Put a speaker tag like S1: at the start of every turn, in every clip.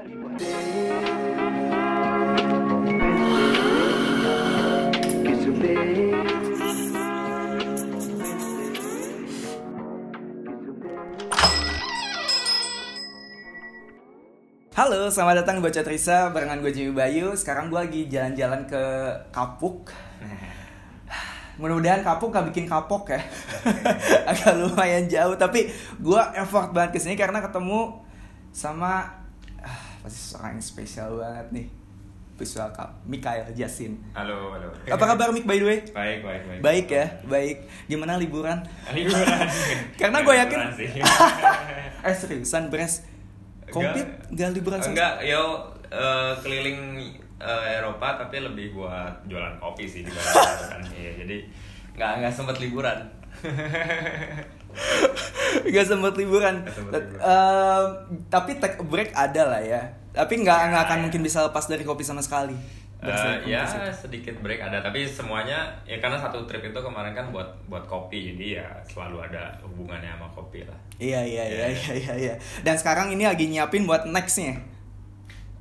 S1: Halo, selamat datang di Bocah Trisa barengan gue Jimmy Bayu. Sekarang gue lagi jalan-jalan ke Kapuk. Mudah-mudahan Kapuk gak bikin kapok ya. Agak lumayan jauh, tapi gue effort banget ke sini karena ketemu sama pasti seorang yang spesial banget nih. Visual Kap, Mikael Jasin.
S2: Halo, halo.
S1: Apa kabar Mik by the way?
S2: Baik, baik, baik.
S1: Baik ya, baik. Gimana liburan?
S2: Liburan.
S1: Karena gue yakin eh seriusan Bres Komplit gak liburan
S2: Enggak, yo eh, keliling eh, Eropa tapi lebih buat jualan kopi sih di kan. Iya, jadi nggak nggak sempat liburan.
S1: Gak sempet liburan.
S2: Nggak sempet liburan.
S1: Ehm, tapi take a break ada lah ya. Tapi nggak nggak akan mungkin bisa lepas dari kopi sama sekali. Segi
S2: ya sedikit break ada tapi semuanya ya karena satu trip itu kemarin kan buat buat kopi jadi ya selalu ada hubungannya sama kopi lah.
S1: Iya iya iya
S2: Ya.
S1: iya iya. iya. Dan sekarang ini lagi nyiapin buat nextnya.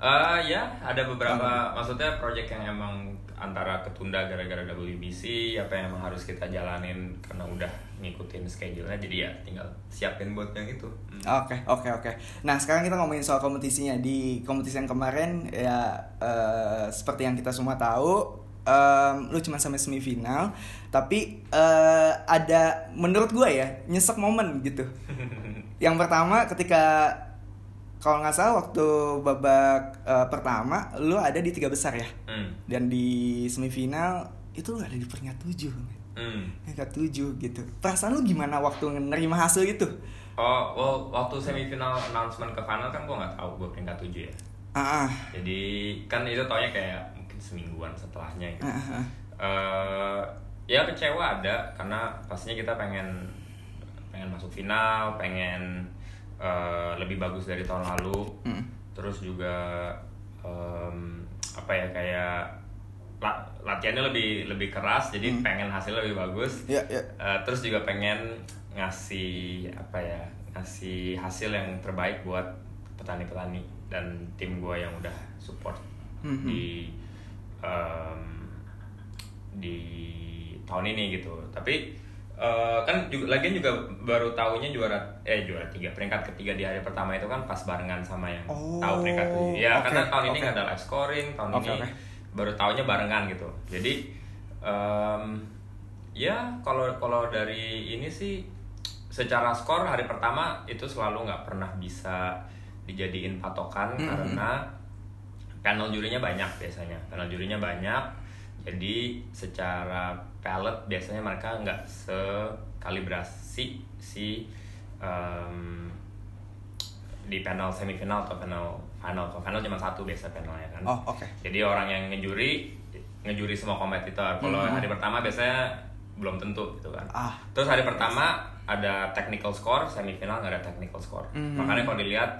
S2: Eh ya ada beberapa maksudnya project yang emang antara ketunda gara-gara WBC apa yang emang harus kita jalanin karena udah ngikutin schedule-nya jadi ya tinggal siapin buat yang itu. Hmm.
S1: Oke oke oke. Nah sekarang kita ngomongin soal kompetisinya di kompetisi yang kemarin ya eh, seperti yang kita semua tahu. em, lu cuma sampai semifinal tapi eh, ada menurut gue ya nyesek momen gitu yang pertama ketika kalau nggak salah waktu babak eh, pertama lu ada di tiga besar ya
S2: Hmm.
S1: dan di semifinal itu lu ada di peringkat tujuh
S2: Hmm.
S1: peringkat tujuh gitu perasaan lu gimana waktu nerima hasil itu
S2: Oh, well, waktu semifinal announcement ke final kan gua nggak tahu gua peringkat 7 ya.
S1: ah ah,
S2: Jadi kan itu taunya kayak mungkin semingguan setelahnya gitu.
S1: ah, ah, ah.
S2: eh ya kecewa ada karena pastinya kita pengen pengen masuk final, pengen eh, lebih bagus dari tahun lalu.
S1: Mm.
S2: Terus juga em, apa ya kayak la- latihannya lebih lebih keras, jadi
S1: Mm.
S2: pengen hasilnya lebih bagus.
S1: ya ya
S2: Eh, terus juga pengen ngasih apa ya ngasih hasil yang terbaik buat petani-petani dan tim gue yang udah support
S1: Mhm.
S2: di em, di tahun ini gitu tapi eh, kan juga lagian juga baru tahunya juara eh juara tiga peringkat ketiga di hari pertama itu kan pas barengan sama yang
S1: Oh,
S2: tahu peringkat tujuh ya
S1: oke,
S2: karena tahun ini nggak ada live scoring tahun
S1: Oke,
S2: ini
S1: oke.
S2: Baru tahunya barengan gitu. Jadi em, ya kalau kalau dari ini sih secara skor hari pertama itu selalu nggak pernah bisa dijadiin patokan
S1: Mhm.
S2: karena panel jurinya banyak biasanya. Panel jurinya banyak. Jadi secara palette biasanya mereka nggak sekalibrasi si em, di panel semifinal atau panel final kalau final cuma satu biasa panelnya kan
S1: oh oke
S2: jadi orang yang ngejuri ngejuri semua kompetitor kalau
S1: Mhm.
S2: hari pertama biasanya belum tentu gitu kan
S1: ah
S2: Terus hari pertama ada technical score, semifinal nggak ada technical score.
S1: Mhm.
S2: Makanya kalau dilihat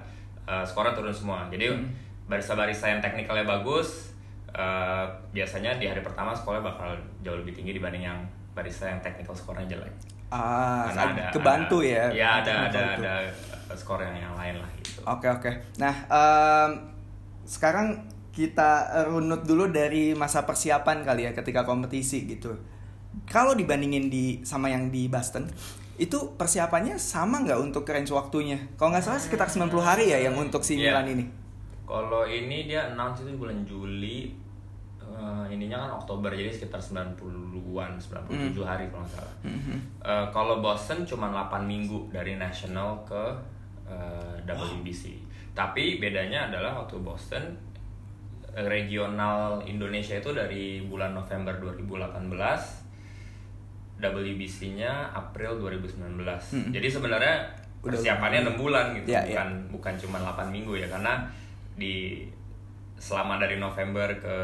S2: uh, skornya turun semua. Jadi
S1: Mhm.
S2: barista-barista yang technicalnya bagus, uh, biasanya di hari pertama skornya bakal jauh lebih tinggi dibanding yang barista yang technical skornya jelek.
S1: ah
S2: Karena
S1: kebantu ya
S2: Ya ada ada ada skor yang yang lain lah gitu.
S1: Oke oke. Nah em, sekarang kita runut dulu dari masa persiapan kali ya ketika kompetisi gitu. Kalau dibandingin di sama yang di Boston, itu persiapannya sama nggak untuk range waktunya? Kalau nggak salah sekitar 90 hari ya yang untuk si. Milan ini.
S2: Kalau ini dia announce itu bulan Juli, uh, ininya kan Oktober jadi sekitar 90-an, 97 hari kalau nggak salah.
S1: Mhm.
S2: Eh, kalau Boston cuma 8 minggu dari national ke eh, WBC. Tapi bedanya adalah waktu Boston eh, regional Indonesia itu dari bulan November 2018 WBC-nya April 2019.
S1: Hmm.
S2: Jadi sebenarnya
S1: Udah
S2: persiapannya 6 bulan gitu,
S1: Ya, ya.
S2: bukan bukan cuma 8 minggu ya karena di selama dari November ke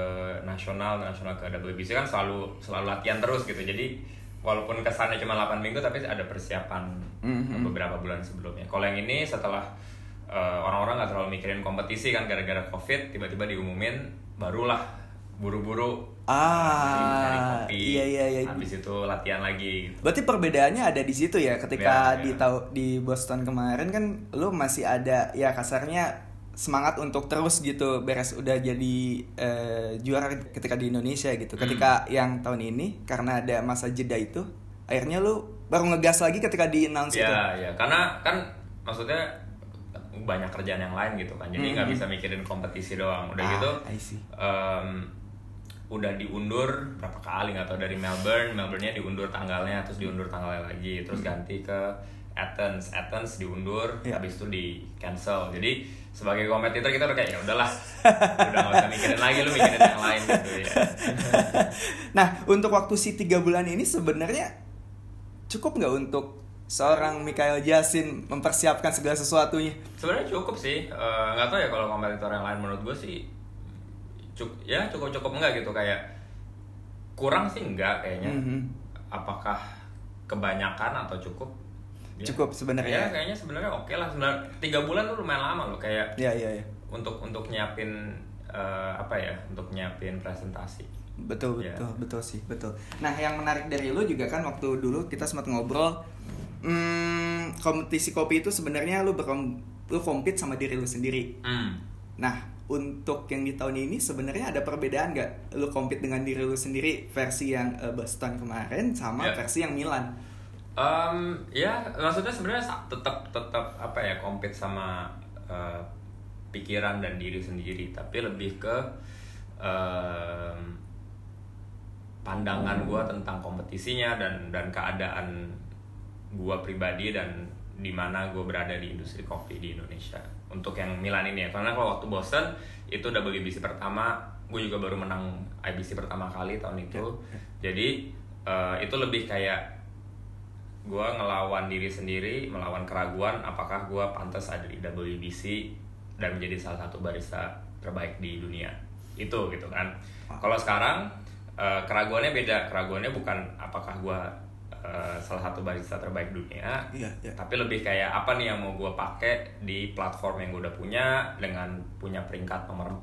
S2: nasional nasional ke WBC kan selalu selalu latihan terus gitu jadi walaupun kesannya cuma 8 minggu tapi ada persiapan
S1: Mhm.
S2: beberapa bulan sebelumnya kalau yang ini setelah eh, orang-orang nggak terlalu mikirin kompetisi kan gara-gara covid tiba-tiba diumumin barulah buru-buru
S1: Ah,
S2: kopi
S1: iya iya iya.
S2: habis itu latihan lagi gitu.
S1: Berarti perbedaannya ada di situ ya ketika
S2: Ya,
S1: di
S2: ya.
S1: tahu di Boston kemarin kan lu masih ada ya kasarnya semangat untuk terus gitu beres udah jadi uh, juara ketika di Indonesia gitu.
S2: Hmm.
S1: Ketika yang tahun ini karena ada masa jeda itu, akhirnya lu baru ngegas lagi ketika di announce itu.
S2: Ya, ya, karena kan maksudnya banyak kerjaan yang lain gitu kan, jadi nggak
S1: Mhm.
S2: bisa mikirin kompetisi doang. Udah
S1: Ah,
S2: gitu, em, udah diundur berapa kali nggak tahu dari Melbourne, Melbourne-nya diundur tanggalnya, terus diundur tanggalnya lagi, terus ganti ke Athens, Athens diundur,
S1: Hmm. Ya.
S2: habis itu di cancel. Jadi sebagai kompetitor kita udah kayak ya udahlah, udah nggak usah mikirin lagi, lu mikirin yang lain gitu ya.
S1: Nah, untuk waktu si tiga bulan ini sebenarnya cukup nggak untuk seorang Mikael Jasin mempersiapkan segala sesuatunya?
S2: Sebenarnya cukup sih, Eh, nggak tahu ya kalau kompetitor yang lain menurut gue sih cukup ya cukup cukup enggak gitu kayak kurang sih enggak kayaknya.
S1: Mhm.
S2: Apakah kebanyakan atau cukup? Ya.
S1: Cukup sebenarnya.
S2: Ya kayaknya sebenarnya oke lah. Sebenarnya tiga bulan tuh lumayan lama loh kayak
S1: Iya, iya, iya.
S2: untuk untuk nyiapin eh, apa ya untuk nyiapin presentasi.
S1: Betul,
S2: Ya.
S1: betul, betul sih, betul. Nah, yang menarik dari lu juga kan waktu dulu kita sempat ngobrol, hmm, kompetisi kopi itu sebenarnya lu berkom lu compete sama diri lu sendiri.
S2: Hmm.
S1: Nah, untuk yang di tahun ini sebenarnya ada perbedaan nggak? Lu compete dengan diri lu sendiri versi yang eh, Boston kemarin sama
S2: Ya.
S1: versi yang Milan.
S2: Em, ya maksudnya sebenarnya tetap tetap apa ya compete sama eh, pikiran dan diri sendiri. Tapi lebih ke em, pandangan gua tentang kompetisinya dan dan keadaan gua pribadi dan di mana gue berada di industri kopi di Indonesia. Untuk yang Milan ini ya. Karena kalau waktu Boston itu WBC pertama gue juga baru menang IBC pertama kali tahun itu. Jadi eh, itu lebih kayak gue ngelawan diri sendiri melawan keraguan apakah gue pantas ada di WBC dan menjadi salah satu barista terbaik di dunia. Itu gitu kan. Kalau sekarang eh, keraguannya beda. Keraguannya bukan apakah gue eh, salah satu barista terbaik dunia
S1: Iya, iya.
S2: tapi lebih kayak apa nih yang mau gue pakai di platform yang gue udah punya dengan punya peringkat nomor 4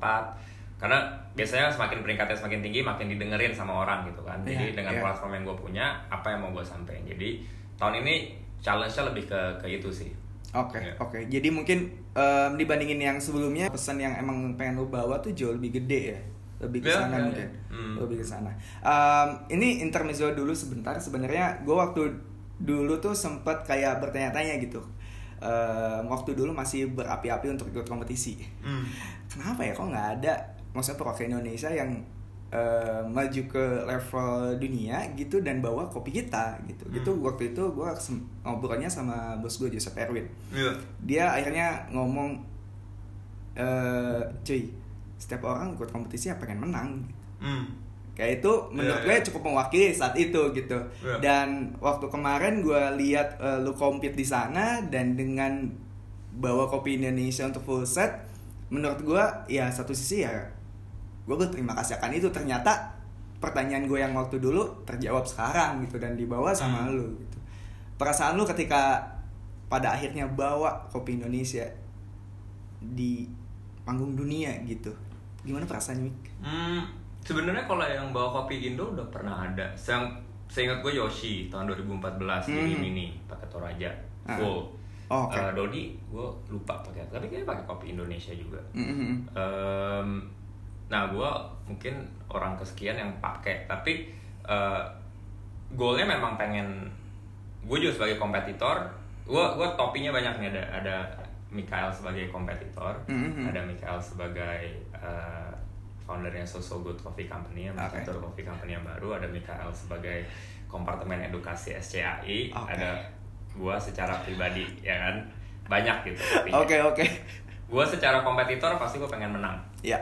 S2: karena biasanya semakin peringkatnya semakin tinggi makin didengerin sama orang gitu kan. Jadi
S1: Iya,
S2: dengan
S1: iya.
S2: platform yang gue punya apa yang mau gue sampaikan? Jadi tahun ini challenge-nya lebih ke ke itu sih
S1: Oke,
S2: Iya.
S1: oke. Jadi mungkin em, dibandingin yang sebelumnya pesan yang emang pengen lu bawa tuh jauh lebih gede ya. Lebih ke
S2: Iya,
S1: sana
S2: iya,
S1: mungkin.
S2: iya. Hmm.
S1: Lebih ke sana. Em, ini intermezzo dulu sebentar. Sebenarnya gue waktu dulu tuh sempet kayak bertanya-tanya gitu. Em, waktu dulu masih berapi-api untuk ikut kompetisi. Kenapa ya kok nggak ada maksudnya perwakilan Indonesia yang eh, maju ke level dunia gitu dan bawa kopi kita gitu. Gitu
S2: Hmm.
S1: waktu itu gue ngobrolnya sama bos gue Joseph Erwin
S2: Iya.
S1: dia akhirnya ngomong eh cuy setiap orang ikut kompetisi ya pengen menang
S2: Hmm.
S1: kayak itu menurut
S2: Iya,
S1: gue
S2: iya.
S1: cukup mewakili saat itu gitu
S2: Iya.
S1: dan waktu kemarin gue lihat eh, lu compete di sana dan dengan bawa kopi Indonesia untuk full set menurut gue ya satu sisi ya gue berterima kasih akan itu ternyata pertanyaan gue yang waktu dulu terjawab sekarang gitu dan dibawa sama
S2: Hmm.
S1: lu gitu perasaan lu ketika pada akhirnya bawa kopi Indonesia di panggung dunia gitu gimana perasaannya Mik?
S2: Hmm, sebenarnya kalau yang bawa kopi Indo udah pernah ada. Yang seingat gue Yoshi tahun 2014 di
S1: Hmm.
S2: Mini pakai Toraja
S1: Ah.
S2: full.
S1: Oh, oke.
S2: Eh, Dodi gue lupa pakai, tapi kayaknya pakai kopi Indonesia juga.
S1: Mm-mm.
S2: Em, nah gue mungkin orang kesekian yang pakai, tapi eh, goalnya memang pengen gue juga sebagai kompetitor. Gue gue topinya banyak nih ada ada Mikael sebagai kompetitor,
S1: Mhm.
S2: ada Mikael sebagai eh, foundernya So So Good Coffee Company, yang. Mentor Coffee Company yang baru, ada Mikael sebagai kompartemen edukasi SCAI,
S1: Oke.
S2: ada gue secara pribadi ya kan banyak gitu.
S1: Oke oke.
S2: Gue secara kompetitor pasti gue pengen menang.
S1: Ya.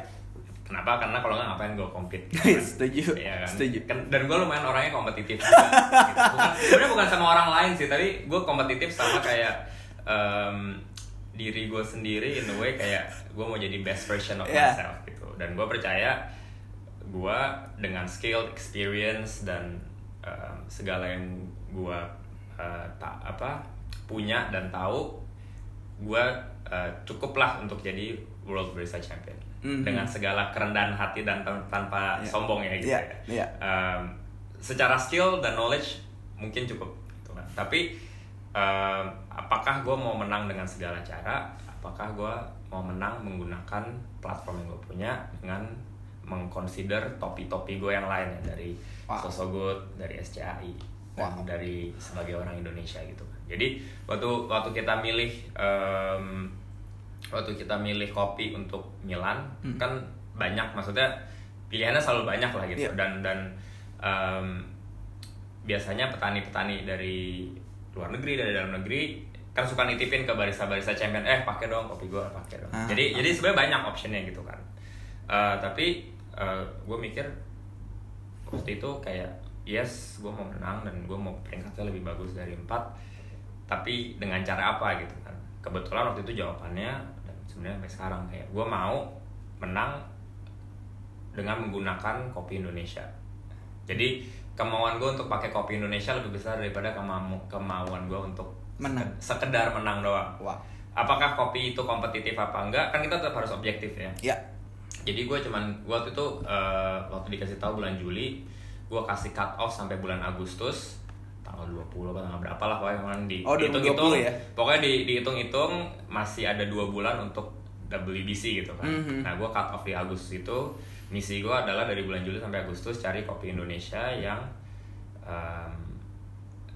S2: Kenapa? Karena kalau nggak ngapain gue compete.
S1: Setuju.
S2: Iya kan?
S1: Setuju.
S2: Kan- dan gue lumayan orangnya kompetitif. juga, gitu. Bukan, sebenarnya bukan sama orang lain sih, tapi gue kompetitif sama kayak em, diri gue sendiri in a way kayak gue mau jadi best version of
S1: Iya.
S2: myself gitu. Dan gue percaya gue dengan skill, experience dan em, segala yang gue eh, tak apa punya dan tahu gue uh, cukuplah untuk jadi World Barista Champion
S1: Mhm.
S2: dengan segala kerendahan hati dan tan- tanpa
S1: Iya.
S2: sombong ya gitu
S1: Iya,
S2: ya.
S1: iya.
S2: Um, secara skill dan knowledge mungkin cukup gitu kan. Tapi um, apakah gue mau menang dengan segala cara? apakah gue mau menang menggunakan platform yang gue punya dengan mengconsider topi-topi gue yang lain ya dari
S1: Wow.
S2: Sosogut, dari SCAI, dan
S1: Wow.
S2: dari sebagai orang Indonesia gitu. Jadi waktu waktu kita milih em, waktu kita milih kopi untuk Milan
S1: Hmm.
S2: kan banyak maksudnya pilihannya selalu banyak lah gitu
S1: Iya.
S2: dan dan em, biasanya petani-petani dari luar negeri dari dalam negeri kan suka nitipin ke barista-barista champion eh pakai dong kopi gue pakai dong
S1: Ah,
S2: jadi
S1: ah.
S2: jadi sebenarnya banyak optionnya gitu kan Eh, tapi gue mikir waktu itu kayak yes gue mau menang dan gue mau peringkatnya lebih bagus dari empat tapi dengan cara apa gitu kan kebetulan waktu itu jawabannya sebenarnya sampai sekarang kayak gue mau menang dengan menggunakan kopi Indonesia jadi kemauan gue untuk pakai kopi Indonesia lebih besar daripada kemau kemauan gue untuk
S1: Menang.
S2: seked- sekedar menang doang
S1: Wah.
S2: apakah kopi itu kompetitif apa enggak kan kita tetap harus objektif ya
S1: Ya.
S2: jadi gue cuman waktu itu eh, waktu dikasih tahu bulan Juli gue kasih cut off sampai bulan Agustus tanggal 20 apa tanggal berapa lah pokoknya kemarin di
S1: Oh, 2020
S2: dihitung-hitung
S1: ya?
S2: pokoknya di dihitung-hitung masih ada dua bulan untuk WBC gitu kan
S1: Mhm.
S2: nah gue cut off di Agustus itu misi gue adalah dari bulan Juli sampai Agustus cari kopi Indonesia yang em,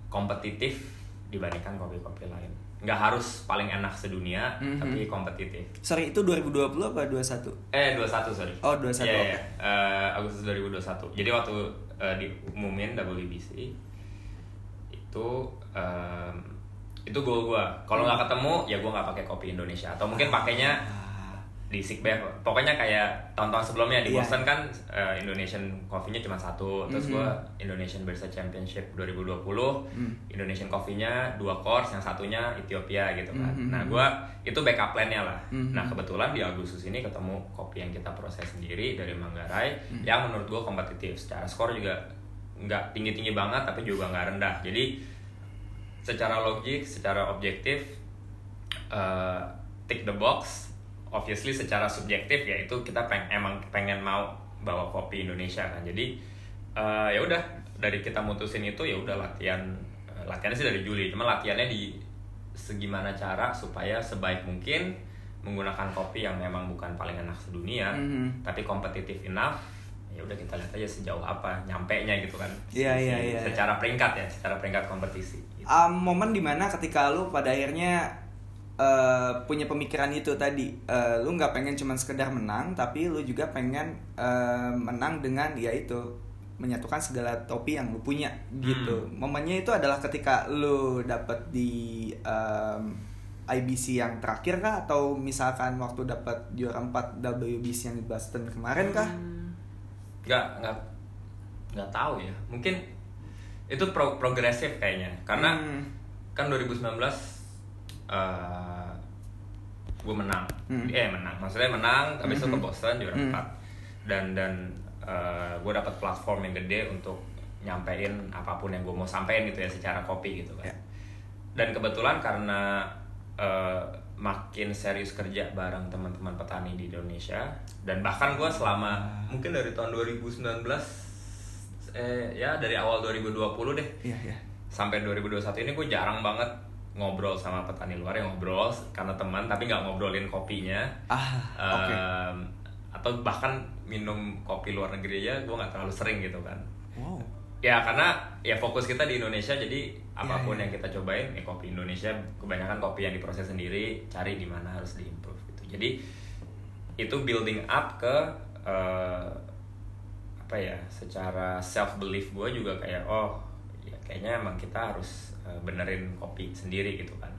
S2: kompetitif dibandingkan kopi-kopi lain nggak harus paling enak sedunia
S1: Mhm.
S2: tapi kompetitif
S1: Sorry, itu 2020 apa 21?
S2: Eh 21 sorry.
S1: Oh, 21,
S2: Iya,
S1: oke.
S2: iya. Eh, Agustus 2021. Jadi waktu eh, diumumin WBC itu em, itu goal gua. Kalau nggak ketemu ya gua nggak pakai kopi Indonesia atau mungkin pakainya
S1: Ah,
S2: di Sickbay. Pokoknya kayak tahun-tahun sebelumnya di
S1: Iya.
S2: Boston kan eh, Indonesian coffee-nya cuma satu. Terus
S1: Mhm.
S2: gua Indonesian Barista Championship 2020.
S1: Hmm.
S2: Indonesian coffee-nya dua course, yang satunya Ethiopia gitu kan.
S1: Mhm.
S2: Nah, gua itu backup plan-nya lah.
S1: Mhm.
S2: Nah, kebetulan di Agustus ini ketemu kopi yang kita proses sendiri dari Manggarai
S1: Mhm.
S2: yang menurut gua kompetitif. Secara skor juga nggak tinggi-tinggi banget tapi juga nggak rendah. Jadi secara logik, secara objektif eh, tick the box. Obviously secara subjektif ya itu kita peng emang pengen mau bawa kopi Indonesia kan. Jadi eh, ya udah dari kita mutusin itu ya udah latihan eh, latihannya sih dari Juli. Cuma latihannya di segimana cara supaya sebaik mungkin menggunakan kopi yang memang bukan paling enak sedunia
S1: Mhm.
S2: tapi kompetitif enough ya udah kita lihat aja sejauh apa nyampe nya gitu kan.
S1: Iya, iya,
S2: si-
S1: iya.
S2: secara peringkat ya secara peringkat kompetisi. Gitu.
S1: Um, momen di mana ketika lu pada akhirnya eh, punya pemikiran itu tadi Eh, lu nggak pengen cuman sekedar menang tapi lu juga pengen eh, menang dengan ya itu menyatukan segala topi yang lu punya gitu. Momennya itu adalah ketika lu dapet di em, IBC yang terakhir kah? Atau misalkan waktu dapat juara 4 WBC yang di Boston kemarin kah
S2: nggak nggak nggak tahu ya mungkin itu pro- progresif kayaknya karena
S1: Hmm.
S2: kan 2019 eh gue menang
S1: Hmm.
S2: eh menang maksudnya menang tapi itu ke. Boston juara
S1: Hmm.
S2: 4 dan dan gue dapat platform yang gede untuk nyampein apa pun yang gue mau sampein gitu ya secara kopi gitu kan
S1: Ya.
S2: dan kebetulan karena eh, makin serius kerja bareng teman-teman petani di Indonesia. Dan bahkan gue selama mungkin dari tahun 2019 eh ya dari awal 2020 deh.
S1: Iya iya.
S2: Sampai 2021 ini gue jarang banget ngobrol sama petani luar yang ngobrol karena teman tapi nggak ngobrolin kopinya.
S1: Ah
S2: Em, atau bahkan minum kopi luar negeri aja gue nggak terlalu sering gitu kan.
S1: Wow.
S2: Ya karena ya fokus kita di Indonesia jadi apa pun
S1: Iya, iya.
S2: yang kita cobain ya kopi Indonesia kebanyakan kopi yang diproses sendiri cari di mana harus diimprove gitu jadi itu building up ke eh, apa ya secara self belief gue juga kayak oh ya kayaknya emang kita harus eh, benerin kopi sendiri gitu kan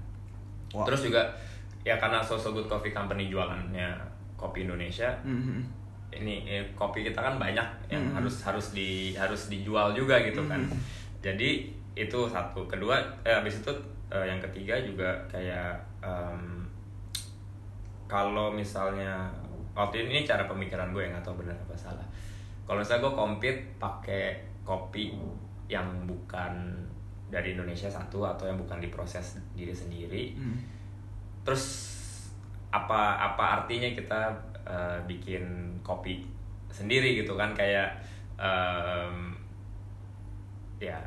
S1: Wow.
S2: terus juga ya karena So So Good Coffee Company jualannya kopi Indonesia
S1: Mhm.
S2: ini eh, kopi kita kan banyak yang
S1: Mhm.
S2: harus harus di harus dijual juga gitu kan
S1: Mhm.
S2: jadi itu satu. Kedua eh, habis itu eh, yang ketiga juga kayak em, kalau misalnya waktu ini cara pemikiran gue yang nggak tahu benar apa salah. Kalau misalnya gue compete pakai kopi yang bukan dari Indonesia satu atau yang bukan diproses diri sendiri
S1: Hmm.
S2: terus apa apa artinya kita eh, bikin kopi sendiri gitu kan? Kayak em, ya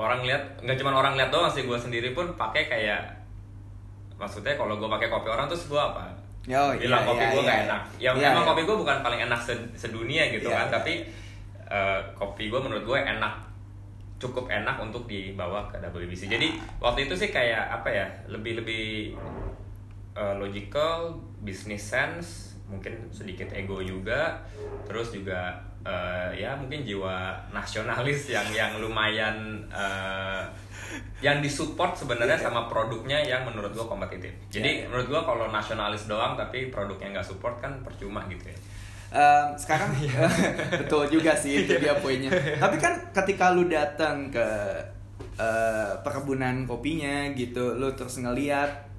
S2: orang lihat nggak cuma orang lihat doang sih gue sendiri pun pakai kayak maksudnya kalau gue pakai kopi orang terus gue apa
S1: Oh,
S2: bilang
S1: iya,
S2: kopi
S1: iya,
S2: gue nggak
S1: iya.
S2: enak ya
S1: Iya,
S2: emang
S1: iya.
S2: kopi gue bukan paling enak se- sedunia gitu
S1: Iya,
S2: kan
S1: iya.
S2: tapi eh, kopi gue menurut gue enak cukup enak untuk dibawa ke WBC jadi waktu itu sih kayak apa ya lebih lebih eh, logical business sense mungkin sedikit ego juga terus juga eh, ya mungkin jiwa nasionalis yang yang lumayan eh, yang disupport sebenarnya sama produknya yang menurut gua kompetitif. Jadi
S1: Iya, iya.
S2: menurut gua kalau nasionalis doang tapi produknya nggak support kan percuma gitu ya.
S1: Em, sekarang
S2: Iya.
S1: betul juga sih itu dia poinnya. Tapi kan ketika lu datang ke eh, perkebunan kopinya gitu, lu terus ngeliat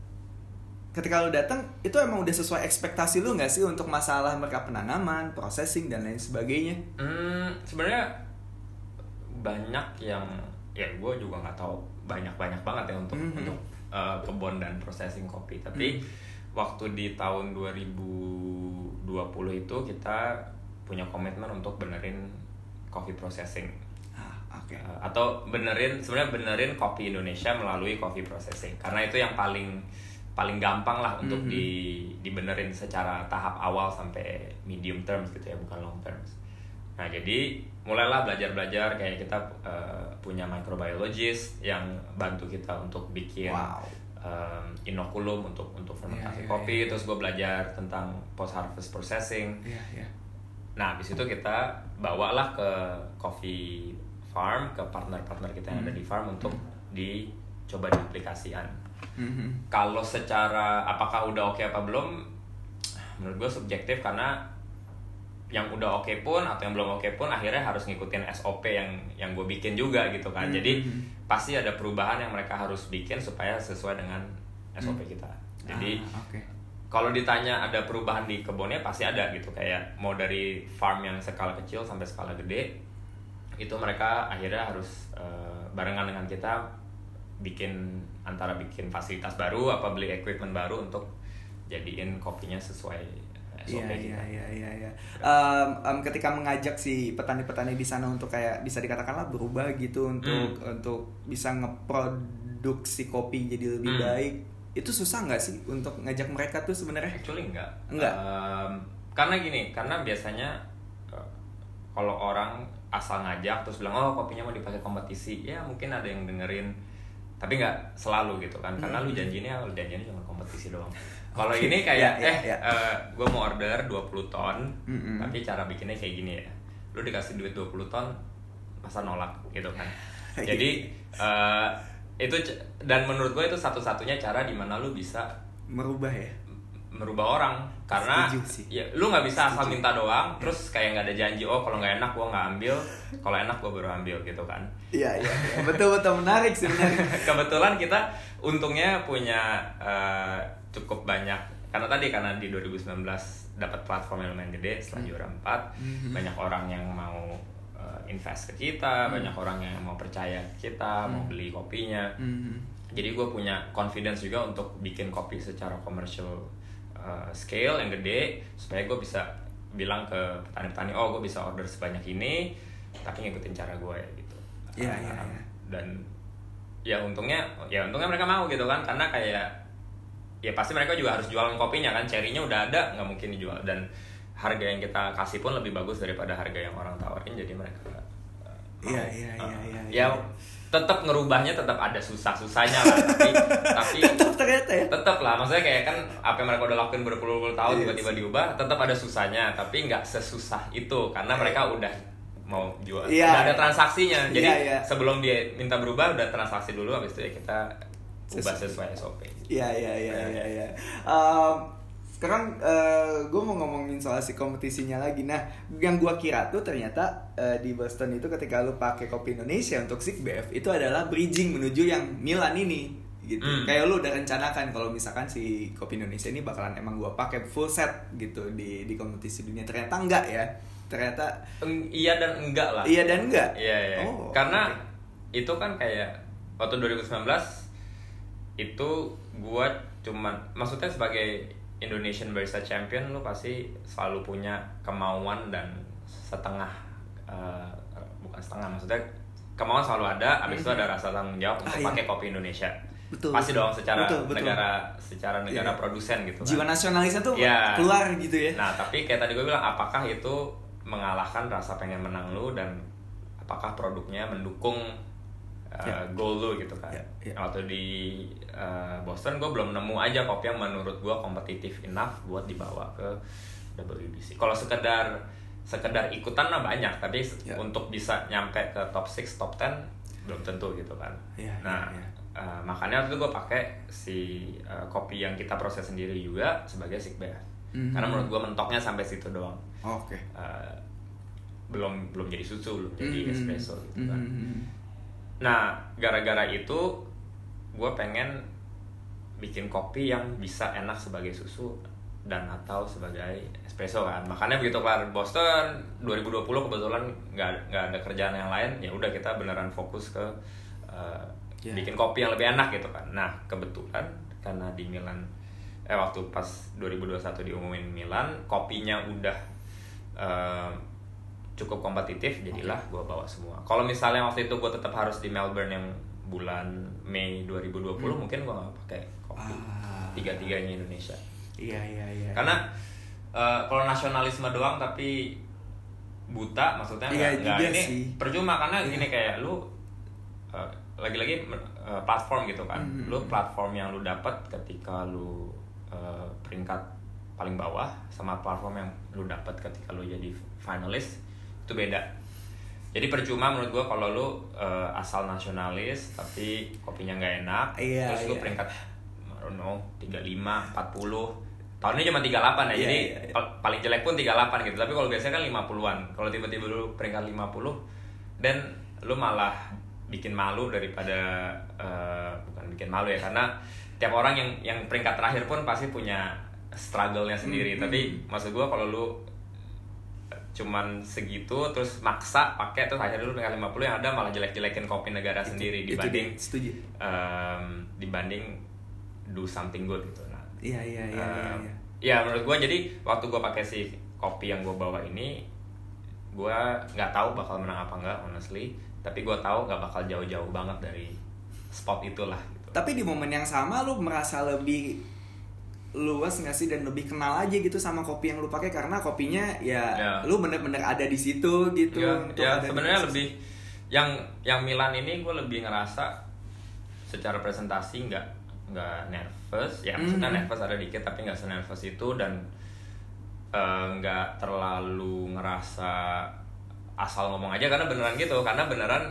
S1: ketika lu datang itu emang udah sesuai ekspektasi lu nggak sih untuk masalah mereka penanaman, processing dan lain sebagainya?
S2: Hmm, sebenarnya banyak yang ya gue juga nggak tahu banyak banyak banget ya untuk
S1: Mhm.
S2: untuk uh, kebun dan processing kopi. Tapi waktu di tahun 2020 itu kita punya komitmen untuk benerin coffee processing
S1: Ah, oke.
S2: Uh, atau benerin sebenarnya benerin kopi Indonesia melalui coffee processing karena itu yang paling paling gampang lah untuk
S1: Mhm.
S2: di dibenerin secara tahap awal sampai medium terms gitu ya bukan long terms. Nah jadi mulailah belajar-belajar kayak kita uh, punya microbiologist yang bantu kita untuk bikin
S1: Wow.
S2: um, inokulum untuk untuk fermentasi
S1: Iya, iya,
S2: kopi.
S1: iya.
S2: Terus gue belajar tentang post harvest processing.
S1: Iya, iya.
S2: Nah, habis itu kita bawalah ke coffee farm, ke partner-partner kita yang ada
S1: Hmm.
S2: di farm untuk dicoba diaplikasikan. Kalau secara apakah udah oke apa belum, menurut gue subjektif karena yang udah oke pun atau yang belum oke pun akhirnya harus ngikutin SOP yang yang gue bikin juga gitu kan.
S1: Hmm.
S2: Jadi pasti ada perubahan yang mereka harus bikin supaya sesuai dengan SOP kita. Jadi
S1: Ah, oke.
S2: kalau ditanya ada perubahan di kebunnya pasti ada gitu kayak mau dari farm yang skala kecil sampai skala gede itu mereka akhirnya harus eh, barengan dengan kita bikin antara bikin fasilitas baru apa beli equipment baru untuk jadiin kopinya sesuai
S1: Iya iya iya iya. iya. Ketika mengajak si petani-petani di sana untuk kayak bisa dikatakanlah berubah gitu untuk untuk bisa ngeproduksi kopi jadi lebih
S2: Hmm.
S1: baik, itu susah nggak sih untuk ngajak mereka tuh sebenarnya?
S2: Actually enggak.
S1: Enggak?
S2: Em, karena gini, karena biasanya eh, kalau orang asal ngajak terus bilang oh kopinya mau dipakai kompetisi, ya mungkin ada yang dengerin. Tapi nggak selalu gitu kan, karena lu
S1: Hmm.
S2: janjinya lu janjinya cuma kompetisi doang. Kalau ini kayak
S1: Ya, ya,
S2: eh
S1: ya.
S2: gue mau order 20 ton,
S1: Mm-mm.
S2: tapi cara bikinnya kayak gini ya. Lu dikasih duit 20 ton, masa nolak gitu kan. Jadi eh, itu dan menurut gue itu satu-satunya cara di mana lu bisa
S1: Merubah ya.
S2: Merubah orang karena
S1: Setuju sih.
S2: ya lu nggak bisa asal minta doang terus kayak nggak ada janji oh kalau nggak enak gua nggak ambil kalau enak gua baru ambil gitu kan
S1: Iya iya. iya. betul betul menarik sebenarnya.
S2: kebetulan kita untungnya punya eh, cukup banyak karena tadi karena di 2019 dapat platform yang lumayan gede setelah juara 4
S1: Mhm.
S2: banyak orang yang mau eh, invest ke kita
S1: Hmm.
S2: banyak orang yang mau percaya ke kita mau
S1: Hmm.
S2: beli kopinya
S1: Mhm.
S2: jadi gue punya confidence juga untuk bikin kopi secara commercial uh, scale yang gede supaya gue bisa bilang ke petani-petani oh gue bisa order sebanyak ini tapi ngikutin cara gue ya gitu
S1: Iya,
S2: Uh,
S1: iya, iya.
S2: dan ya untungnya ya untungnya mereka mau gitu kan karena kayak ya pasti mereka juga harus jualan kopinya kan cherry-nya udah ada nggak mungkin dijual dan harga yang kita kasih pun lebih bagus daripada harga yang orang tawarin jadi mereka mau.
S1: Iya, iya, iya, iya,
S2: ya
S1: iya.
S2: Tetap ngerubahnya tetap ada susah-susahnya lah tapi tapi
S1: Tetap ternyata ya.
S2: tetap lah maksudnya kayak kan apa yang mereka udah lakuin berpuluh-puluh tahun
S1: Iya
S2: tiba-tiba diubah tetap ada susahnya tapi nggak sesusah itu karena mereka udah mau jual
S1: Iya.
S2: udah ada transaksinya jadi
S1: Iya, iya.
S2: sebelum dia minta berubah udah transaksi dulu habis itu ya kita ubah
S1: Sesuai.
S2: SOP
S1: Iya iya iya
S2: Ya.
S1: iya. Iya. Em, sekarang gue mau ngomongin soal si kompetisinya lagi. Nah, yang gue kira tuh ternyata eh, di Boston itu ketika lu pakai kopi Indonesia untuk SIGBF itu adalah bridging menuju yang Milan ini gitu.
S2: Hmm.
S1: Kayak lu udah rencanakan kalau misalkan si kopi Indonesia ini bakalan emang gue pakai full set gitu di di kompetisi dunia. Ternyata enggak ya. Ternyata
S2: Eng- iya dan enggak lah
S1: iya dan enggak.
S2: Iya, iya.
S1: Oh,
S2: Karena
S1: oke.
S2: itu kan kayak waktu 2019 itu gua cuman maksudnya sebagai Indonesian Barista Champion lu pasti selalu punya kemauan dan setengah eh, bukan setengah maksudnya kemauan selalu ada habis itu ada rasa tanggung jawab untuk
S1: Ah, iya.
S2: pakai kopi Indonesia
S1: Betul.
S2: pasti dong secara
S1: Betul, betul.
S2: negara secara negara
S1: Iya.
S2: produsen gitu kan.
S1: Jiwa nasionalisnya tuh
S2: Iya.
S1: keluar gitu ya.
S2: Nah, tapi kayak tadi gue bilang, apakah itu mengalahkan rasa pengen menang lu dan apakah produknya mendukung uh,
S1: Ya.
S2: goal lu gitu kan?
S1: Ya, ya.
S2: Waktu di uh, Boston gue belum nemu aja kopi yang menurut gue kompetitif enough buat dibawa ke WBC. Kalau sekedar sekedar ikutan mah banyak, tapi
S1: Ya.
S2: untuk bisa nyampe ke top 6, top 10 belum tentu gitu kan.
S1: Ya,
S2: nah,
S1: ya, ya.
S2: uh, makanya waktu itu gue pakai si uh, kopi yang kita proses sendiri juga sebagai sick bear.
S1: Mhm.
S2: Karena menurut gue mentoknya sampai situ doang.
S1: Oke.
S2: Uh, belum belum jadi susu, belum jadi
S1: Mhm.
S2: espresso gitu kan.
S1: Mhm.
S2: Nah, gara-gara itu gue pengen bikin kopi yang bisa enak sebagai susu dan atau sebagai espresso kan. Makanya begitu kelar Boston 2020 kebetulan nggak nggak ada kerjaan yang lain, ya udah kita beneran fokus ke uh,
S1: Ya.
S2: bikin kopi yang lebih enak gitu kan. Nah, kebetulan karena di Milan eh waktu pas 2021 diumumin Milan, kopinya udah uh, cukup kompetitif jadilah gue bawa semua kalau misalnya waktu itu gue tetap harus di Melbourne yang bulan Mei 2020 mungkin gue gak pakai kopi
S1: Ah.
S2: tiga tiganya Indonesia
S1: Iya iya iya.
S2: karena eh, kalau nasionalisme doang tapi buta maksudnya
S1: Iya
S2: nggak- nggak
S1: juga
S2: ini
S1: sih.
S2: percuma karena gini kayak lu eh, lagi-lagi eh, platform gitu kan
S1: Mhm.
S2: lu platform yang lu dapat ketika lu eh, peringkat paling bawah sama platform yang lu dapat ketika lu jadi finalis itu beda jadi percuma menurut gua kalau lu eh, asal nasionalis tapi kopinya nggak enak
S1: Iya,
S2: terus lu
S1: iya.
S2: peringkat I don't know 35 40 tahun ini cuma 38 ya
S1: Iya,
S2: jadi
S1: iya.
S2: pal- paling jelek pun 38 gitu tapi kalau biasanya kan 50-an kalau tiba-tiba lu peringkat 50 dan lu malah bikin malu daripada eh, bukan bikin malu ya karena tiap orang yang yang peringkat terakhir pun pasti punya struggle-nya sendiri
S1: Hmm,
S2: tapi maksud gua kalau lu cuman segitu terus maksa pakai terus akhirnya lu peringkat 50 yang ada malah jelek-jelekin kopi negara sendiri
S1: Itu
S2: dibanding
S1: dia, setuju.
S2: em, dibanding do something good gitu nah
S1: Iya iya iya iya. iya.
S2: ya menurut gua jadi waktu gua pakai si kopi yang gua bawa ini gua nggak tahu bakal menang apa enggak honestly tapi gua tahu nggak bakal jauh-jauh banget dari spot itulah gitu.
S1: Tapi di momen yang sama lu merasa lebih luas nggak sih dan lebih kenal aja gitu sama kopi yang lu pakai karena kopinya ya,
S2: Ya.
S1: lu bener-bener ada di situ gitu. untuk ada di
S2: sebenarnya lebih yang yang Milan ini gue lebih ngerasa secara presentasi nggak nggak nervous ya maksudnya
S1: Mhm.
S2: nervous ada dikit tapi nggak senervous itu dan eh, nggak terlalu ngerasa asal ngomong aja karena beneran gitu karena beneran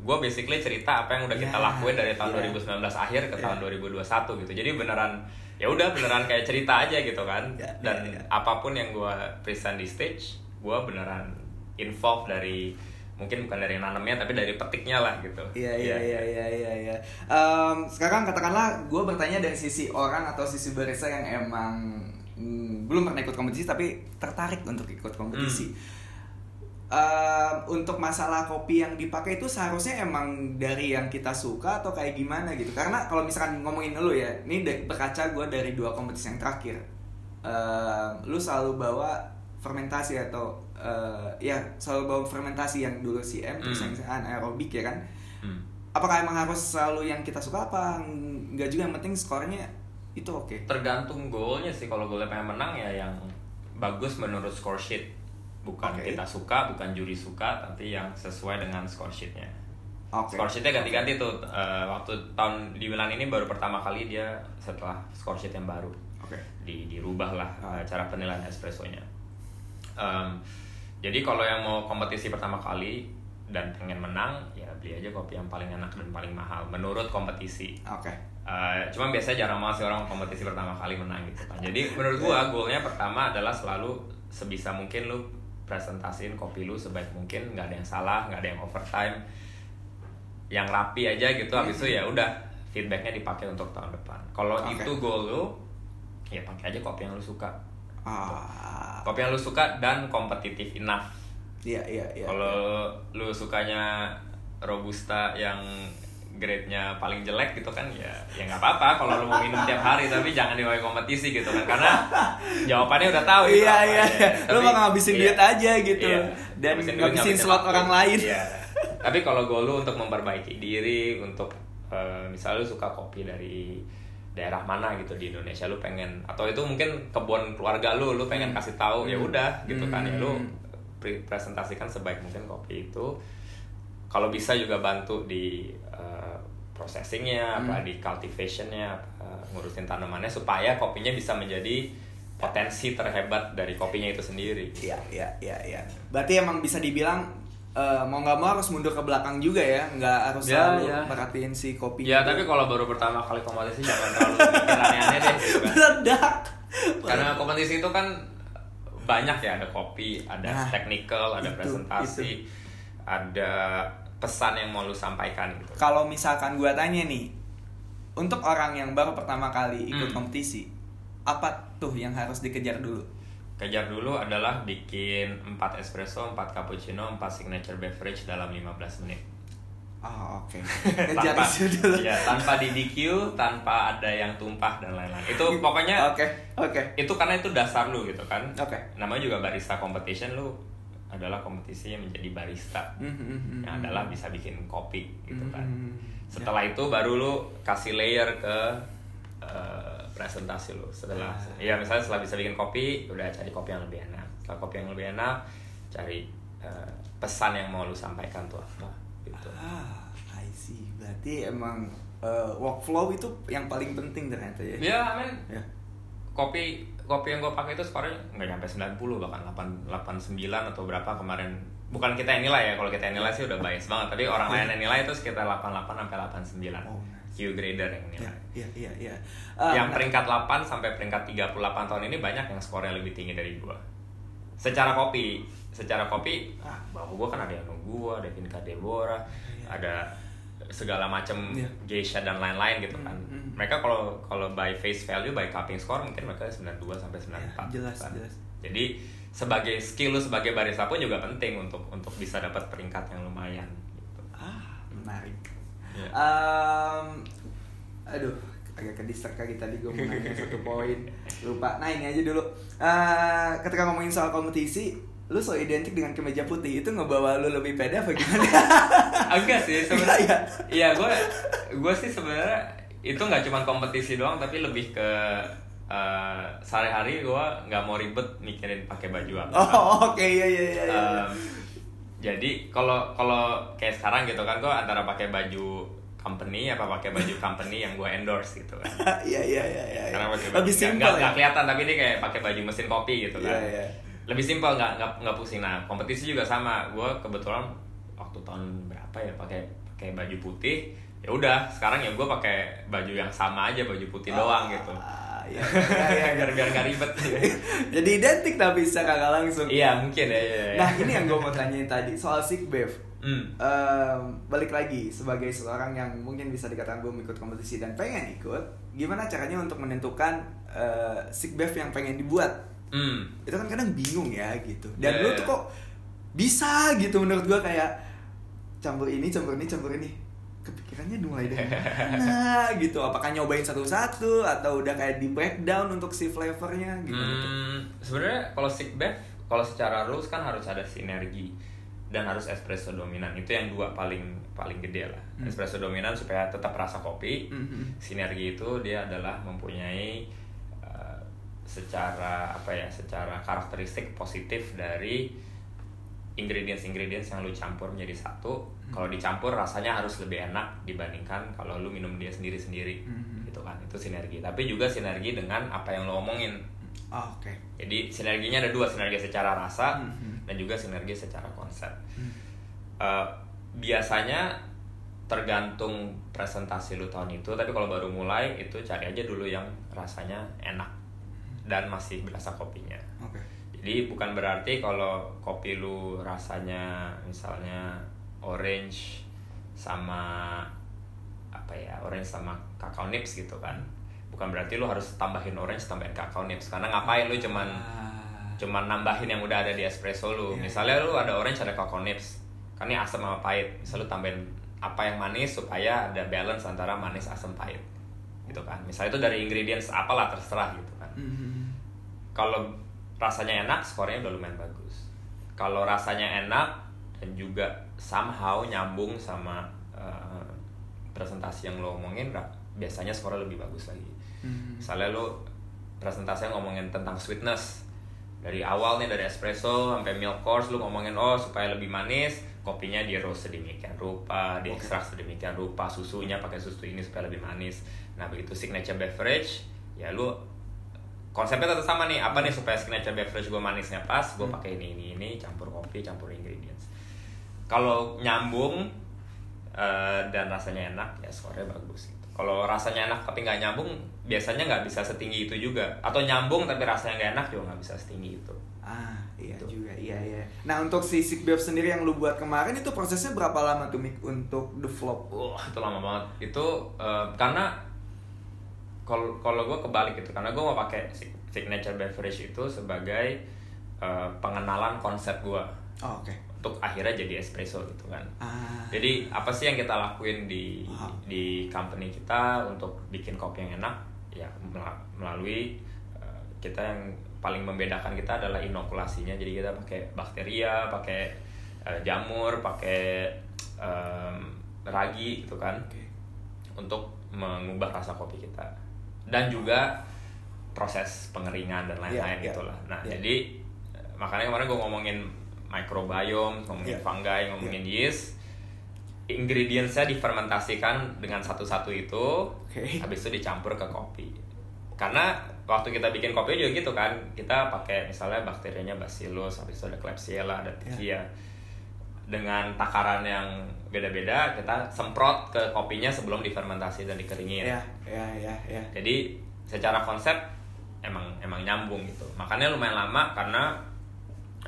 S2: gue basically cerita apa yang udah kita
S1: Ya,
S2: lakuin dari tahun
S1: ya.
S2: 2019 akhir ke
S1: Ya.
S2: tahun 2021 gitu jadi beneran ya udah beneran kayak cerita aja gitu kan
S1: Ya,
S2: dan
S1: ya, ya.
S2: apa pun yang gue present di stage gue beneran involved dari mungkin bukan dari nanamnya tapi dari petiknya lah gitu
S1: Iya iya iya iya iya. iya. Em, sekarang katakanlah gue bertanya dari sisi orang atau sisi barista yang emang mm, belum pernah ikut kompetisi tapi tertarik untuk ikut kompetisi. Em, untuk masalah kopi yang dipakai itu seharusnya emang dari yang kita suka atau kayak gimana gitu? Karena kalau misalkan ngomongin lu ya, ini berkaca gue dari dua kompetisi yang terakhir. Em, lu selalu bawa fermentasi atau eh, ya selalu bawa fermentasi yang dulu CM terus
S2: Hmm.
S1: yang anaerobik ya kan?
S2: Hmm.
S1: apakah emang harus selalu yang kita suka apa nggak juga yang penting skornya itu oke
S2: tergantung goalnya sih kalau goalnya pengen menang ya yang bagus menurut score sheet bukan
S1: Oke.
S2: kita suka bukan juri suka tapi yang sesuai dengan score sheetnya
S1: oke
S2: score sheetnya ganti-ganti tuh Eh, waktu tahun di Milan ini baru pertama kali dia setelah score sheet yang baru
S1: oke
S2: di dirubah lah
S1: Ah.
S2: eh, cara penilaian espressonya. Em, jadi kalau yang mau kompetisi pertama kali dan pengen menang, ya beli aja kopi yang paling enak dan paling mahal menurut kompetisi.
S1: oke
S2: Eh, cuma biasanya jarang banget sih orang kompetisi pertama kali menang gitu kan. Jadi menurut gua goalnya pertama adalah selalu sebisa mungkin lu presentasiin kopi lu sebaik mungkin, nggak ada yang salah, nggak ada yang overtime, yang rapi aja gitu. Habis itu ya udah feedbacknya dipakai untuk tahun depan. Kalau
S1: Oke.
S2: itu goal lu, ya pakai aja kopi yang lu suka.
S1: ah
S2: Kopi yang lu suka dan kompetitif enough.
S1: iya iya iya
S2: Kalau lu sukanya robusta yang grade-nya paling jelek gitu kan ya ya nggak apa-apa kalau lu mau minum tiap hari tapi jangan diwai kompetisi gitu kan karena jawabannya udah tahu gitu
S1: iya
S2: apa
S1: iya
S2: aja.
S1: lu
S2: Tapi-
S1: mau ngabisin
S2: iya.
S1: duit aja gitu
S2: Iya.
S1: dan
S2: Ngabisin duit,
S1: ngabisin slot
S2: waktu.
S1: orang lain
S2: Iya. tapi kalau goal lu untuk memperbaiki diri untuk uh, misalnya lu suka kopi dari daerah mana gitu di Indonesia lu pengen atau itu mungkin kebun keluarga lu lu pengen kasih tahu ya udah gitu kan ya lu pre- presentasikan sebaik mungkin kopi itu kalau bisa juga bantu di uh, processingnya apa di cultivationnya apa, ngurusin tanamannya supaya kopinya bisa menjadi potensi terhebat dari kopinya itu sendiri
S1: Iya, iya, iya, iya. Berarti emang bisa dibilang eh, mau nggak mau harus mundur ke belakang juga ya, nggak harus
S2: Ya,
S1: selalu
S2: ya.
S1: merhatiin si kopi.
S2: ya tapi kalau baru pertama kali kompetisi jangan terlalu mikir aneh-aneh deh gitu kan
S1: meledak.
S2: karena kompetisi itu kan banyak ya ada kopi ada
S1: Nah,
S2: technical ada
S1: itu,
S2: presentasi ada pesan yang mau lu sampaikan gitu
S1: Kalau misalkan gua tanya nih, untuk orang yang baru pertama kali ikut
S2: Hmm.
S1: kompetisi, apa tuh yang harus dikejar dulu?
S2: kejar dulu adalah bikin 4 espresso 4 cappuccino 4 signature beverage dalam 15 menit
S1: Oh, oke. Ngejar
S2: tanpa
S1: itu dulu.
S2: ya tanpa di DQ tanpa ada yang tumpah dan lain-lain itu pokoknya
S1: Oke, oke.
S2: itu karena itu dasar lu gitu kan
S1: Oke.
S2: namanya juga barista competition lu adalah kompetisi yang menjadi barista
S1: Hmm, hmm, hmm,
S2: yang adalah bisa bikin kopi gitu kan
S1: Hmm.
S2: setelah itu baru lu kasih layer ke eh, presentasi lu setelah
S1: Ah.
S2: ya misalnya setelah bisa bikin kopi udah cari kopi yang lebih enak setelah kopi yang lebih enak cari eh, pesan yang mau lu sampaikan tuh apa gitu
S1: Ah, I see. Berarti emang eh, workflow itu yang paling penting ternyata ya.
S2: ya men
S1: Ya.
S2: kopi kopi yang gue pakai itu skornya nggak nyampe 90 bahkan 8 89 atau berapa kemarin bukan kita yang nilai ya kalau kita yang nilai sih udah bias banget tapi orang lain yang nilai itu sekitar 88 sampai 89
S1: Oh, nice.
S2: Q grader yang nilai
S1: iya, iya, iya.
S2: Yang
S1: nah,
S2: peringkat 8 sampai peringkat 38 tahun ini banyak yang skornya lebih tinggi dari gua secara kopi secara kopi ah bahwa gua kan ada yang gua ada Vinka Deborah
S1: Iya.
S2: ada segala macam
S1: Iya.
S2: geisha dan lain-lain gitu kan
S1: Hmm, hmm.
S2: mereka kalau kalau by face value by cupping score mungkin mereka 92 sampai 94
S1: Ya, jelas,
S2: kan.
S1: jelas.
S2: jadi sebagai skill lu sebagai barista pun juga penting untuk untuk bisa dapat peringkat yang lumayan gitu.
S1: Ah, menarik.
S2: Iya.
S1: Em, aduh, agak ke distract lagi tadi gue mau nanya satu poin. Lupa. Nah, ini aja dulu. Eh, ketika ngomongin soal kompetisi, lu so identik dengan kemeja putih itu ngebawa lu lebih pede apa gimana?
S2: Enggak sih sebenarnya.
S1: Iya,
S2: Iya, gue gue sih sebenarnya itu nggak cuma kompetisi doang tapi lebih ke eh, sehari-hari gue nggak mau ribet mikirin pakai baju apa.
S1: oh, oke iya iya iya. iya.
S2: Em, jadi kalau kalau kayak sekarang gitu kan gue antara pakai baju company apa pakai baju company yang gue endorse gitu kan.
S1: Iya iya iya iya.
S2: Karena pakai baju
S1: Lebih
S2: nggak-
S1: simpel ya.
S2: nggak kelihatan tapi ini kayak pakai baju mesin kopi gitu kan.
S1: Iya iya.
S2: Lebih simpel nggak nggak nggak pusing. Nah kompetisi juga sama. Gue kebetulan waktu tahun berapa ya pakai pakai baju putih. Ya udah sekarang ya gue pakai baju yang sama aja baju putih doang gitu.
S1: Iya iya iya.
S2: biar biar nggak ribet.
S1: Jadi identik tapi secara nggak langsung.
S2: iya mungkin ya. ya, ya.
S1: Nah ini yang gue mau tanyain tadi soal sick bev.
S2: Hmm.
S1: Em, balik lagi sebagai seorang yang mungkin bisa dikatakan belum ikut kompetisi dan pengen ikut, gimana caranya untuk menentukan eh, sick bev yang pengen dibuat?
S2: Hmm.
S1: Itu kan kadang bingung ya gitu. Dan
S2: Yeah,
S1: lu
S2: yeah.
S1: tuh kok bisa gitu menurut gua kayak campur ini, campur ini, campur ini. Kepikirannya mulai dari mana gitu. Apakah nyobain satu-satu atau udah kayak di breakdown untuk si flavornya gitu.
S2: Hmm, sebenarnya kalau sick bev, kalau secara rules kan harus ada sinergi dan harus espresso dominan. Itu yang dua paling paling gede lah.
S1: Hmm.
S2: Espresso dominan supaya tetap rasa kopi.
S1: Mhm.
S2: Sinergi itu dia adalah mempunyai secara apa ya, secara karakteristik positif dari ingredients-ingredients yang lu campur menjadi satu. Kalau dicampur rasanya harus lebih enak dibandingkan kalau lu minum dia sendiri-sendiri.
S1: Mhm.
S2: Gitu kan. Itu sinergi. Tapi juga sinergi dengan apa yang lu omongin.
S1: Oh, Oke.
S2: Jadi sinerginya ada dua, sinergi secara rasa
S1: Mhm.
S2: dan juga sinergi secara konsep.
S1: Hmm.
S2: Eh, biasanya tergantung presentasi lu tahun itu, tapi kalau baru mulai itu cari aja dulu yang rasanya enak dan masih berasa kopinya.
S1: Oke.
S2: Jadi bukan berarti kalau kopi lu rasanya misalnya orange sama apa ya orange sama kakao nips gitu kan bukan berarti lu harus tambahin orange tambahin kakao nips karena ngapain lu cuman
S1: Ah.
S2: cuman nambahin yang udah ada di espresso lu
S1: Iya.
S2: misalnya lu ada orange ada kakao nips kan ini asam sama pahit misal lu tambahin apa yang manis supaya ada balance antara manis asam pahit gitu kan misalnya itu dari ingredients apalah terserah gitu
S1: Mhm.
S2: kalau rasanya enak skornya udah lumayan bagus. Kalau rasanya enak dan juga somehow nyambung sama uh, presentasi yang lo omongin biasanya skornya lebih bagus lagi.
S1: Hmm.
S2: misalnya lo presentasinya ngomongin tentang sweetness. Dari awal nih dari espresso sampai milk course lu ngomongin oh supaya lebih manis. Kopinya di roast sedemikian rupa di ekstrak sedemikian rupa susunya pakai susu ini supaya lebih manis. Nah begitu signature beverage ya lu konsepnya tetap sama nih apa nih supaya signature beverage gue manisnya pas gue pakai ini ini ini campur kopi campur ingredients kalau nyambung eh, dan rasanya enak ya skornya bagus gitu. Kalau rasanya enak tapi nggak nyambung biasanya nggak bisa setinggi itu juga. Atau nyambung tapi rasanya nggak enak juga nggak bisa setinggi itu.
S1: Ah, iya
S2: Gitu.
S1: juga, iya iya. Nah untuk si Sick Bev sendiri yang lu buat kemarin itu prosesnya berapa lama tuh Mik untuk the flop?
S2: Wah itu lama banget. Itu eh, karena kalau kalau gue kebalik gitu karena gue mau pakai sig- signature beverage itu sebagai eh, pengenalan konsep gue
S1: Oh, Oke.
S2: untuk akhirnya jadi espresso gitu kan.
S1: Ah.
S2: Jadi apa sih yang kita lakuin di
S1: Wow.
S2: di company kita untuk bikin kopi yang enak? Ya mela- melalui uh, kita yang paling membedakan kita adalah inokulasinya. Jadi kita pakai bakteria, pakai uh, jamur, pakai um, ragi gitu kan
S1: Oke.
S2: untuk mengubah rasa kopi kita. Dan juga proses pengeringan dan lain-lain
S1: Iya, iya.
S2: gitulah. Nah,
S1: Iya.
S2: jadi uh, makanya kemarin gue ngomongin microbiome, ngomongin
S1: Iya.
S2: fungi, ngomongin yeast. Ingredientsnya difermentasikan dengan satu-satu itu,
S1: Oke.
S2: habis itu dicampur ke kopi. Karena waktu kita bikin kopi juga gitu kan, kita pakai misalnya bakterianya Bacillus, habis itu ada Klebsiella, ada Tivia. Dengan takaran yang beda-beda, kita semprot ke kopinya sebelum difermentasi dan dikeringin.
S1: Iya, iya, iya, iya.
S2: Jadi secara konsep emang emang nyambung gitu. Makanya lumayan lama karena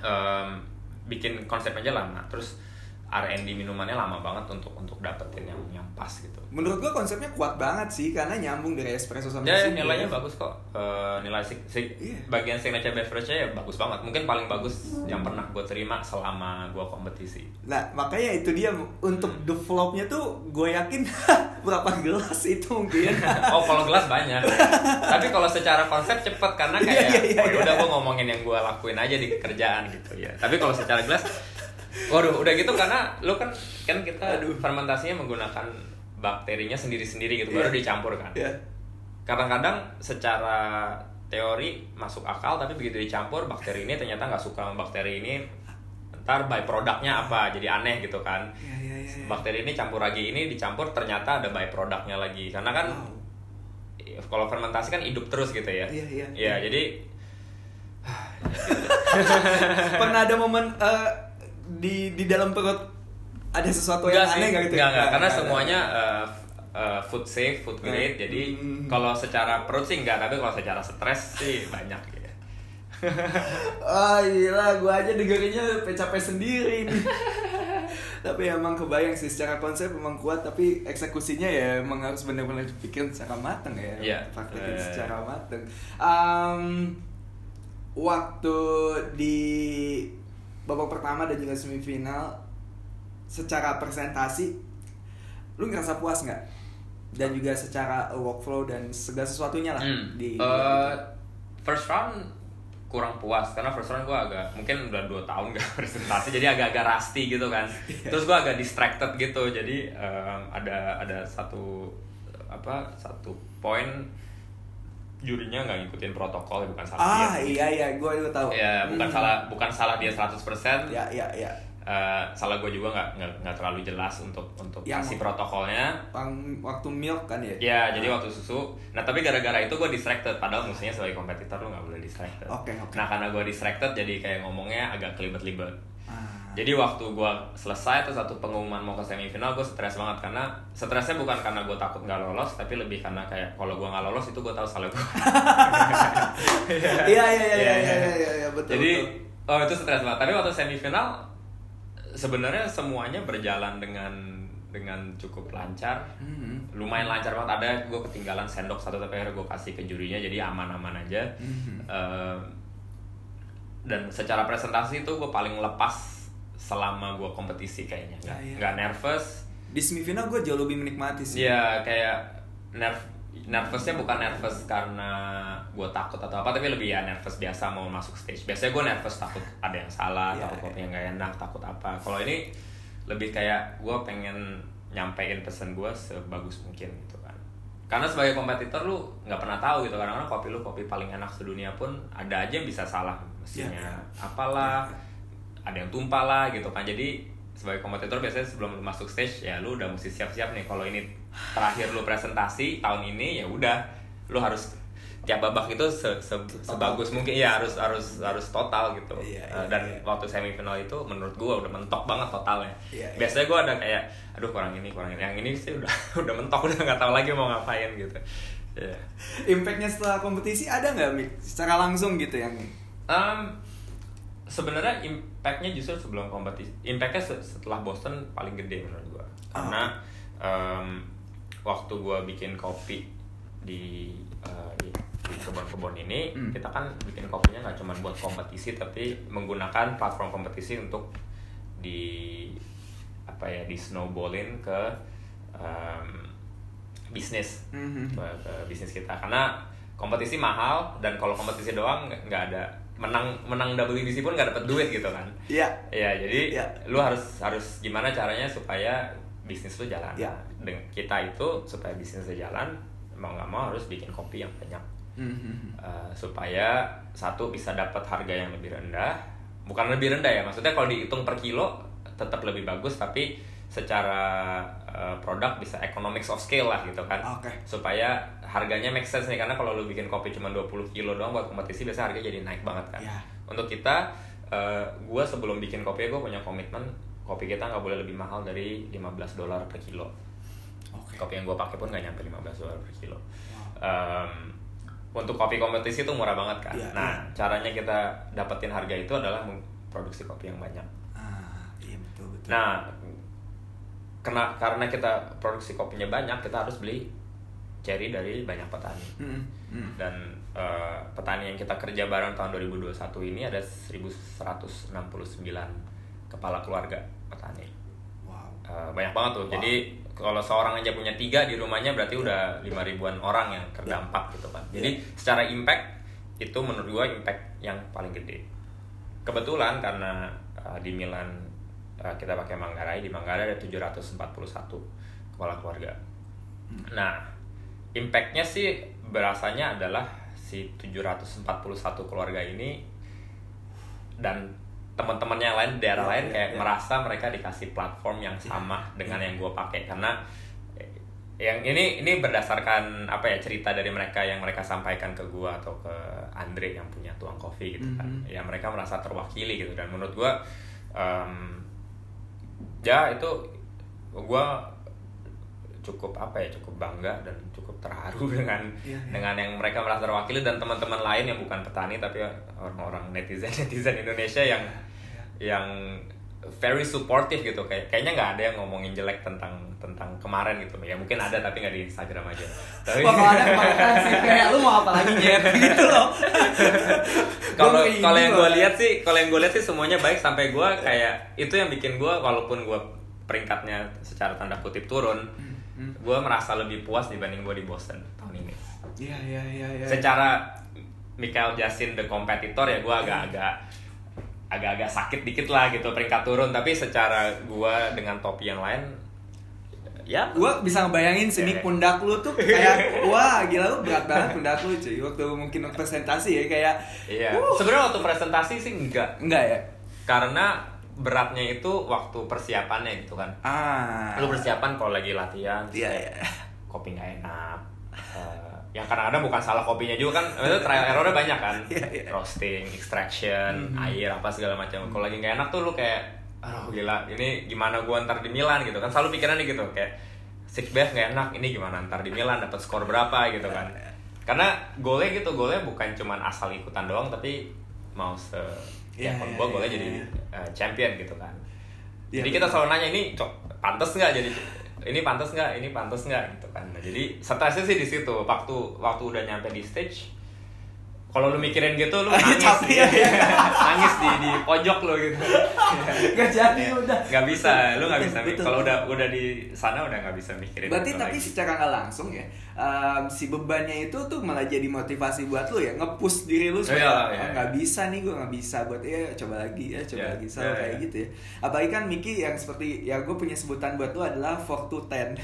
S2: em, bikin konsep aja lama. Terus R&D minumannya lama banget untuk untuk dapetin yang yang pas gitu.
S1: Menurut gua konsepnya kuat banget sih karena nyambung dari espresso sama
S2: Ya
S1: Sick
S2: nilainya
S1: Bev.
S2: bagus kok. Eh, nilai si, si-
S1: Iya.
S2: bagian signature beverage-nya ya bagus banget. Mungkin paling bagus yang pernah gue terima selama gue kompetisi.
S1: Nah, makanya itu dia untuk the flopnya tuh gue yakin berapa gelas itu mungkin.
S2: oh kalau gelas banyak tapi kalau secara konsep cepet karena
S1: Iya,
S2: kayak
S1: iya, iya,
S2: "Oh, ya
S1: iya.
S2: udah gue ngomongin yang gue lakuin aja di kerjaan gitu ya tapi kalau secara gelas waduh udah gitu karena lo kan kan kita fermentasinya menggunakan bakterinya sendiri-sendiri gitu baru
S1: Iya.
S2: dicampur kan
S1: Iya.
S2: kadang-kadang secara teori masuk akal tapi begitu dicampur bakteri ini ternyata nggak suka sama bakteri ini ntar byproductnya apa jadi aneh gitu kan
S1: Iya, iya, iya. iya.
S2: bakteri ini campur ragi ini dicampur ternyata ada byproductnya lagi karena kan
S1: Wow.
S2: kalau fermentasi kan hidup terus gitu ya
S1: Iya, iya.
S2: Iya, jadi
S1: Pernah ada momen eh, di di dalam perut ada sesuatu yang
S2: Enggak
S1: aneh
S2: sih,
S1: gak gitu
S2: enggak, enggak. karena
S1: Nggak,
S2: semuanya uh, uh, food safe, food grade.
S1: Hmm.
S2: Jadi
S1: Hmm.
S2: kalau secara perut sih enggak, tapi kalau secara stres sih banyak ya.
S1: Ah gila, gue aja dengerinnya capek sendiri nih. tapi emang kebayang sih secara konsep emang kuat tapi eksekusinya ya emang harus benar-benar dipikirin secara mateng ya.
S2: Iya.
S1: Praktekin
S2: Eh.
S1: secara mateng. Em, waktu di babak pertama dan juga semifinal secara presentasi lu ngerasa puas nggak? Dan juga secara workflow dan segala sesuatunya lah
S2: Hmm.
S1: di
S2: Uh, first round kurang puas karena first round gue agak mungkin udah dua tahun gak presentasi jadi agak-agak rusty gitu kan
S1: Iya.
S2: terus gue agak distracted gitu jadi um, ada ada satu apa satu poin jurinya nggak ngikutin protokol bukan salah
S1: Ah
S2: dia
S1: iya iya, gue juga tahu.
S2: ya bukan
S1: Hmm.
S2: salah bukan salah dia 100%
S1: Ya ya ya.
S2: Eh, salah gue juga nggak nggak terlalu jelas untuk untuk
S1: Yang-
S2: kasih protokolnya
S1: waktu milk kan ya?
S2: ya jadi waktu susu nah tapi gara-gara itu gue distracted padahal musuhnya sebagai kompetitor lu nggak boleh distracted
S1: Oke, oke.
S2: nah karena gue distracted jadi kayak ngomongnya agak kelibet-libet
S1: Ah.
S2: Jadi waktu gue selesai terus satu pengumuman mau ke semifinal gue stres banget karena stresnya bukan karena gue takut nggak lolos tapi lebih karena kayak kalau gue nggak lolos itu gue tahu salah gue
S1: Iya iya iya iya
S2: Iya,
S1: iya
S2: iya.
S1: betul.
S2: jadi
S1: betul.
S2: oh itu stres banget tapi waktu semifinal sebenarnya semuanya berjalan dengan dengan cukup lancar
S1: Hmm.
S2: lumayan lancar banget ada gue ketinggalan sendok satu tapi akhirnya gue kasih ke jurinya jadi aman-aman aja
S1: Mhm.
S2: Eh, dan secara presentasi itu gue paling lepas selama gue kompetisi kayaknya. Nggak
S1: Ya, ya.
S2: nggak nervous.
S1: Di semifinal gue jauh lebih menikmati sih.
S2: Iya kayak nerv nervousnya bukan nervous karena gue takut atau apa tapi lebih ya nervous biasa mau masuk stage. Biasanya gue nervous takut ada yang salah
S1: Iya,
S2: takut
S1: iya.
S2: kopinya nggak enak takut apa. Kalau ini lebih kayak gue pengen nyampein pesan gue sebagus mungkin gitu kan. Karena sebagai kompetitor lu nggak pernah tahu gitu. Kadang-kadang kopi lu kopi paling enak sedunia pun ada aja yang bisa salah mesinnya
S1: Iya, iya.
S2: apalah ada yang tumpah lah gitu kan. Jadi sebagai kompetitor biasanya sebelum lu masuk stage ya lu udah mesti siap-siap nih. Kalau ini terakhir lu presentasi tahun ini ya udah. Lu harus tiap babak itu se- se- sebagus mungkin. Ya harus harus harus total gitu.
S1: Iya,
S2: Eh,
S1: iya,
S2: dan
S1: iya.
S2: waktu semifinal itu menurut gua udah mentok banget totalnya.
S1: Iya, iya.
S2: biasanya gua ada kayak aduh kurang ini kurang ini. Yang ini sih udah udah mentok udah nggak tahu lagi mau ngapain gitu. Iya.
S1: Impactnya setelah kompetisi ada nggak Mik? Secara langsung gitu yang
S2: Em, sebenarnya impactnya justru sebelum kompetisi impactnya se- setelah Boston paling gede menurut
S1: Ah,
S2: karena em, waktu gua bikin kopi di eh, di, di kebun-kebun ini
S1: Hmm.
S2: kita kan bikin kopinya nggak cuma buat kompetisi tapi menggunakan platform kompetisi untuk di apa ya di snowballin ke em, bisnis
S1: Mhm.
S2: ke, ke bisnis kita karena kompetisi mahal dan kalau kompetisi doang nggak ada menang menang WBC pun nggak dapet duit gitu kan
S1: Iya.
S2: ya jadi
S1: Iya.
S2: lu harus harus gimana caranya supaya bisnis lu jalan
S1: Iya.
S2: dengan kita itu supaya bisnisnya jalan mau nggak mau harus bikin kopi yang banyak
S1: Mhm.
S2: Uh, supaya satu bisa dapat harga yang lebih rendah bukan lebih rendah ya maksudnya kalau dihitung per kilo tetap lebih bagus tapi secara uh, produk bisa economics of scale lah gitu kan
S1: Oke.
S2: supaya harganya make sense nih karena kalau lu bikin kopi cuma 20 kilo doang buat kompetisi biasa harganya jadi naik banget kan
S1: Ya.
S2: untuk kita uh, gue sebelum bikin kopi gue punya komitmen kopi kita nggak boleh lebih mahal dari 15 dolar per kilo
S1: Oke.
S2: kopi yang gue pakai pun nggak nyampe 15 dolar per kilo
S1: Wow.
S2: Em, untuk kopi kompetisi itu murah banget kan.
S1: Iya,
S2: nah, caranya kita dapetin harga itu adalah produksi kopi yang banyak.
S1: Ah, iya betul betul.
S2: Nah, kena karena kita produksi kopinya banyak, kita harus beli cherry dari banyak petani.
S1: Mhm. Mhm.
S2: Dan eh, petani yang kita kerja bareng tahun 2021 ini ada 1169 kepala keluarga petani.
S1: Wow.
S2: Eh, banyak banget tuh.
S1: Wow.
S2: Jadi kalau seorang aja punya tiga di rumahnya berarti udah lima ribuan orang yang terdampak gitu kan. Jadi secara impact itu menurut gua impact yang paling gede. Kebetulan karena uh, di Milan uh, kita pakai Manggarai, di Manggarai ada 741 kepala keluarga. Nah, impactnya sih berasanya adalah si 741 keluarga ini dan teman-temannya yang lain di daerah
S1: Ya,
S2: lain
S1: ya,
S2: kayak
S1: ya.
S2: merasa mereka dikasih platform yang sama dengan yang gue pakai karena eh, yang ini ini berdasarkan apa ya cerita dari mereka yang mereka sampaikan ke gue atau ke Andre yang punya tuang kopi gitu kan
S1: Mhm.
S2: ya mereka merasa terwakili gitu dan menurut gue em, ya itu gue cukup apa ya cukup bangga dan cukup terharu dengan
S1: Iya, iya.
S2: dengan yang mereka merasa terwakili dan teman-teman lain yang bukan petani tapi orang-orang netizen netizen Indonesia yang yang very supportive gitu kayak kayaknya nggak ada yang ngomongin jelek tentang tentang kemarin gitu. Ya mungkin ada tapi nggak di Instagram aja. Tapi
S1: Wah, kalau ada sih kayak lu mau apa lagi Jet gitu loh.
S2: kalau kalau yang gue lihat sih kalau yang gue lihat sih semuanya baik sampai gue kayak itu yang bikin gue walaupun gue peringkatnya secara tanda kutip turun
S1: Hmm.
S2: gue merasa lebih puas dibanding gue di Boston tahun ini.
S1: Iya iya iya iya.
S2: secara Michael Jasin the competitor ya gue agak-agak agak-agak sakit dikit lah gitu peringkat turun. Tapi secara gue dengan topi yang lain ya.
S1: Gua bisa ngebayangin sini
S2: Iya, iya.
S1: pundak lu tuh kayak wah gila lu berat banget pundak lu cuy. Waktu mungkin presentasi ya kayak
S2: iya.
S1: uh,
S2: sebenarnya waktu presentasi sih enggak.
S1: Enggak ya?
S2: Karena beratnya itu waktu persiapannya gitu kan.
S1: Ah.
S2: Lu persiapan kalau lagi latihan
S1: iya iya.
S2: kopi nggak enak Eh, yang kadang-kadang bukan salah kopinya juga kan itu trial errornya banyak kan.
S1: Iya, iya.
S2: roasting extraction
S1: Mhm.
S2: air apa segala macam. Kalau lagi nggak enak tuh lu kayak aduh gila. Ini gimana gua ntar di Milan gitu kan? Selalu pikirannya gitu kayak six bath nggak enak. Ini gimana? Ntar di Milan dapat skor berapa? gitu kan.
S1: Iya,
S2: karena golnya gitu golnya bukan cuman asal ikutan doang tapi mau se ya
S1: Iya,
S2: kalau
S1: iya,
S2: gua golnya
S1: iya,
S2: jadi
S1: iya.
S2: eh, champion gitu kan.
S1: Iya,
S2: jadi kita selalu nanya ini cok pantas nggak jadi ini pantas nggak? Ini pantas nggak? gitu kan. Nah, jadi stresnya sih di situ. Waktu waktu udah nyampe di stage kalau lu mikirin gitu lu nangis
S1: Capek ya.
S2: nangis di di pojok lu gitu
S1: Gak jadi udah.
S2: nggak bisa lu nggak bisa kalau udah udah di sana udah nggak bisa mikirin
S1: Berarti tapi
S2: lagi.
S1: secara nggak langsung ya, em, si bebannya itu tuh malah jadi motivasi buat lu ya, nge-push diri lu supaya "Oh,
S2: iya,
S1: nggak
S2: iya.
S1: bisa nih gue nggak bisa buat ya coba lagi ya coba
S2: Iya,
S1: lagi selalu
S2: iya,
S1: kayak
S2: iya.
S1: gitu ya. Apalagi kan Miki yang seperti ya gue punya sebutan buat lu adalah 4 to 10